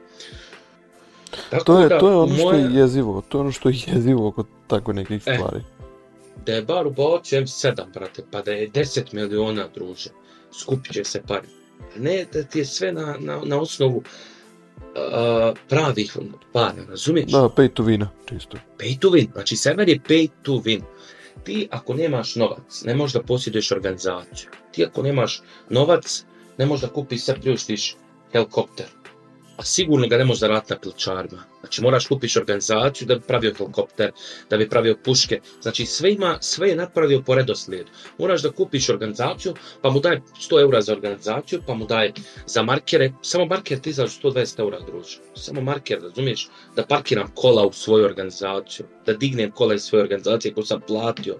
[SPEAKER 2] Tako
[SPEAKER 1] To je,
[SPEAKER 2] da,
[SPEAKER 1] to je ono što
[SPEAKER 2] moja-
[SPEAKER 1] je jezivo, to je ono što je jezivo kod tako nekih
[SPEAKER 2] E.
[SPEAKER 1] stvari.
[SPEAKER 2] da je bar ubacio M7, brate, pa da je 10 miliona, druže, skupit će se pare. A Ne da ti je sve na, na, na osnovu uh, pravih para, razumiješ?
[SPEAKER 1] Da, pay to win, čisto.
[SPEAKER 2] Pay to win, znači server je pay to win. Ti ako nemaš novac, ne možeš da posjeduješ organizaciju. Ti ako nemaš novac, ne možeš da kupiš sve priuštiš helikopter. A sigurno ga ne možeš da rati na pilčarima. Znači moraš kupiš organizaciju da bi pravio helikopter, da bi pravio puške. Znači sve ima, sve je napravio po redoslijedu. Moraš da kupiš organizaciju, pa mu daj 100 eura za organizaciju, pa mu daj za markere. Samo marker ti za 120 eura, druže. Samo marker, razumiješ? Da parkiram kola u svoju organizaciju. Da dignem kola iz svoje organizacije koju sam platio.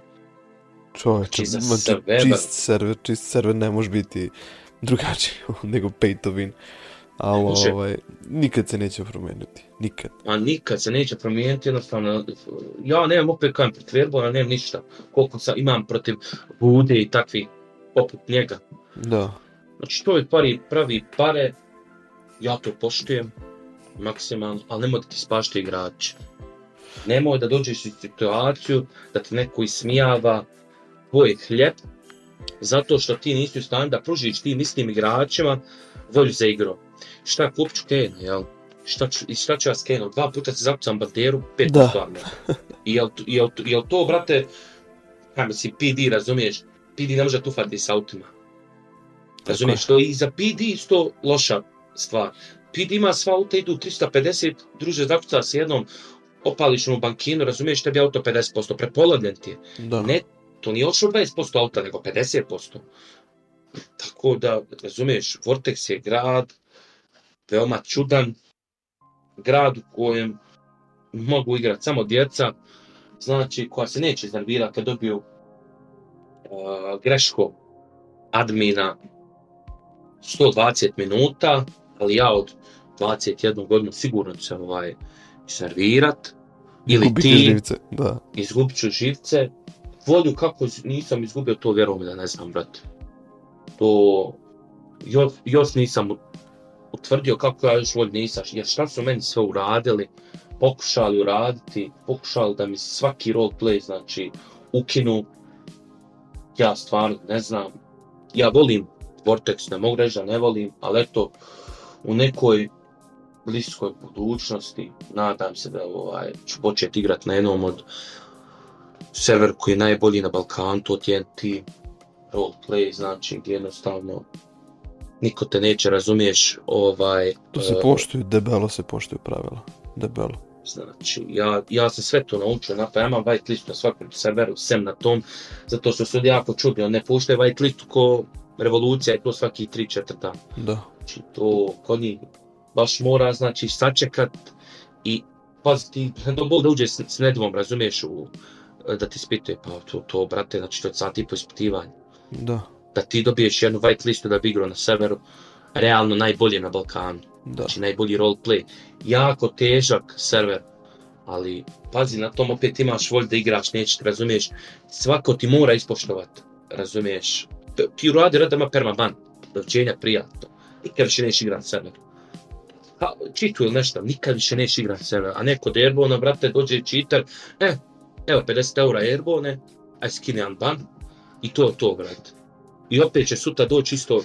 [SPEAKER 1] Čovječe,
[SPEAKER 2] Znači,
[SPEAKER 1] čist server, čist server ne može biti drugačiji nego pay to win. Ali
[SPEAKER 2] može.
[SPEAKER 1] ovaj, nikad se neće promijeniti. Nikad.
[SPEAKER 2] A nikad se neće promijeniti, jednostavno, ja nemam opet kajem protiv Airbona, nemam ništa. Koliko sam, imam protiv Bude i takvih poput njega.
[SPEAKER 1] Da.
[SPEAKER 2] Znači čovjek pari, pravi pare, ja to poštujem maksimalno, ali nemoj da ti spašte igrači. Nemoj da dođeš u situaciju da te neko ismijava tvoj hljeb, zato što ti nisi u stanju da pružiš tim istim igračima volju za igru. Šta kupit ću Kane, jel? Šta ću, i šta ću ja s Kaneom? Dva puta se zapucam banderu, pet
[SPEAKER 1] Da.
[SPEAKER 2] stvarno. I jel, jel, jel to, brate, kaj si PD, razumiješ? PD ne može tufati s autima. Razumiješ, to je i za PD isto loša stvar. PD ima sva auta idu 350, druže zakuca s jednom, opališ mu bankinu, razumiješ, tebi auto 50%, prepolovljen ti je.
[SPEAKER 1] Da.
[SPEAKER 2] Ne, to nije ošlo 20% auta, nego 50%. Tako da, razumiješ, Vortex je grad, veoma čudan, grad u kojem mogu igrati samo djeca, znači koja se neće iznervirati kad dobiju uh, greško admina 120 minuta, ali ja od 21 godinu sigurno ću se ovaj iznervirat. Ili
[SPEAKER 1] Gubiti
[SPEAKER 2] ti,
[SPEAKER 1] živce, da.
[SPEAKER 2] izgubit ću živce. Volju kako nisam izgubio to, vjerovanje, da ne znam, brate. To još, još nisam utvrdio kako ja još volju nisam. Jer šta su meni sve uradili, pokušali uraditi, pokušali da mi svaki roleplay, znači, ukinu. Ja stvarno ne znam. Ja volim Vortex, ne mogu reći da ne volim, ali eto, u nekoj bliskoj budućnosti, nadam se da ovaj, ću početi igrati na jednom od server koji je najbolji na Balkanu, to TNT roleplay, znači gdje jednostavno niko te neće razumiješ, ovaj,
[SPEAKER 1] Tu se
[SPEAKER 2] e,
[SPEAKER 1] poštuju, debelo se poštuju pravila. Debelo.
[SPEAKER 2] Znači, ja, ja sam sve to naučio, na, pa ja imam white list na svakom serveru, sem na tom, zato što su ljudi jako čudni, on ne puštaju white listu ko revolucija i to svaki 3-4 dana.
[SPEAKER 1] Da.
[SPEAKER 2] Znači, to kod njih baš mora, znači, sačekat i pazi ti, do Bog da uđe s, s nedvom, razumiješ, u, da ti ispituje, pa to, to, brate, znači, to je sat i po ispitivanja.
[SPEAKER 1] Da.
[SPEAKER 2] Da ti dobiješ jednu white listu da bi igrao na severu, realno najbolje na Balkanu
[SPEAKER 1] Da.
[SPEAKER 2] znači najbolji roleplay. Jako težak server, ali pazi na tom opet imaš volj da igraš, neće te razumiješ. Svako ti mora ispoštovat, razumiješ. Ti uradi rad da ima permaban, doviđenja prijatno. Nikad više nećeš igrat server. Pa, čitu ili nešto, nikad više nećeš igrat server. A neko da Airbona, brate, dođe cheater, e, evo 50 eura Airbone, aj skine ban, i to je to, brate. I opet će sutra doći isto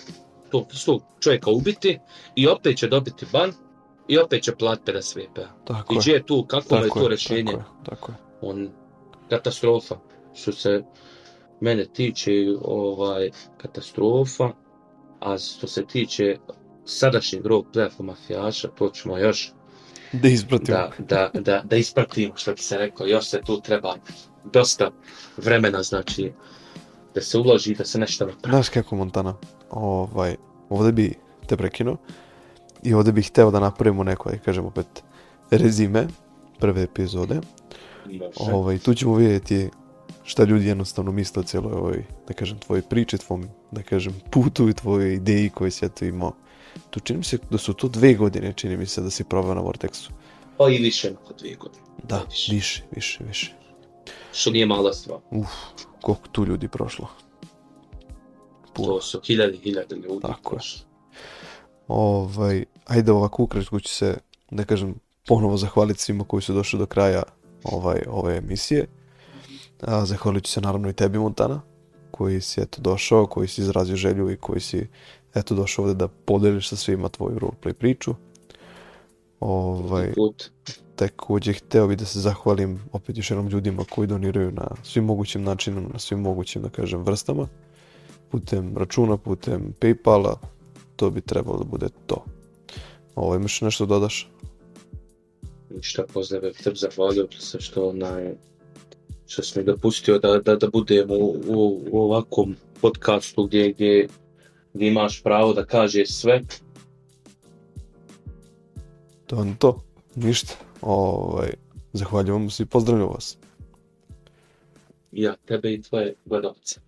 [SPEAKER 2] tog istog čovjeka ubiti i opet će dobiti ban i opet će platiti 50 VP-a.
[SPEAKER 1] Tako
[SPEAKER 2] I
[SPEAKER 1] je.
[SPEAKER 2] gdje je tu, kako je to
[SPEAKER 1] je,
[SPEAKER 2] rješenje?
[SPEAKER 1] Tako je, tako je.
[SPEAKER 2] On, katastrofa. Što se mene tiče, ovaj, katastrofa. A što se tiče sadašnjeg rog plefa mafijaša, to ćemo još
[SPEAKER 1] Da ispratimo.
[SPEAKER 2] da, da, da, da ispratimo, što bi se rekao, još se tu treba dosta vremena, znači, da se uloži, da se nešto napravi.
[SPEAKER 1] Znaš kako Montana, ovaj, ovdje bi te prekinuo i ovdje bih hteo da napravimo neko, da kažem opet, rezime prve epizode.
[SPEAKER 2] Može.
[SPEAKER 1] Ovaj, tu ćemo vidjeti šta ljudi jednostavno misle o cijeloj ovoj, da kažem, tvojoj priči, tvom, da kažem, putu i tvojoj ideji koju si eto imao. Tu čini mi se da su to dve godine, čini mi se da si probao na Vortexu.
[SPEAKER 2] Pa i više nego dvije godine.
[SPEAKER 1] Da,
[SPEAKER 2] Više.
[SPEAKER 1] više, više, više.
[SPEAKER 2] što nije mala stvar.
[SPEAKER 1] Uf, koliko tu ljudi prošlo. Puno.
[SPEAKER 2] To su hiljade, hiljade ljudi.
[SPEAKER 1] Tako je. Ovaj, ajde ovako ukratko ću se, da kažem, ponovo zahvaliti svima koji su došli do kraja ovaj, ove emisije. A, zahvalit ću se naravno i tebi, Montana, koji si eto došao, koji si izrazio želju i koji si eto došao ovde da podeliš sa svima tvoju roleplay priču. Ovaj,
[SPEAKER 2] Put.
[SPEAKER 1] takođe hteo bih da se zahvalim opet još jednom ljudima koji doniraju na svim mogućim načinima, na svim mogućim, da kažem, vrstama. Putem računa, putem Paypala, to bi trebalo da bude to. Ovo, imaš nešto da dodaš?
[SPEAKER 2] Ništa pozdrave, te zahvalio se što onaj što si mi dopustio da, da, da budem u, u, u ovakvom podcastu gdje, gdje, gdje imaš pravo da kažeš sve.
[SPEAKER 1] To je to. Ništa. Ovaj, zahvaljujem se i pozdravljam vas.
[SPEAKER 2] Ja, tebe i tvoje gledalce.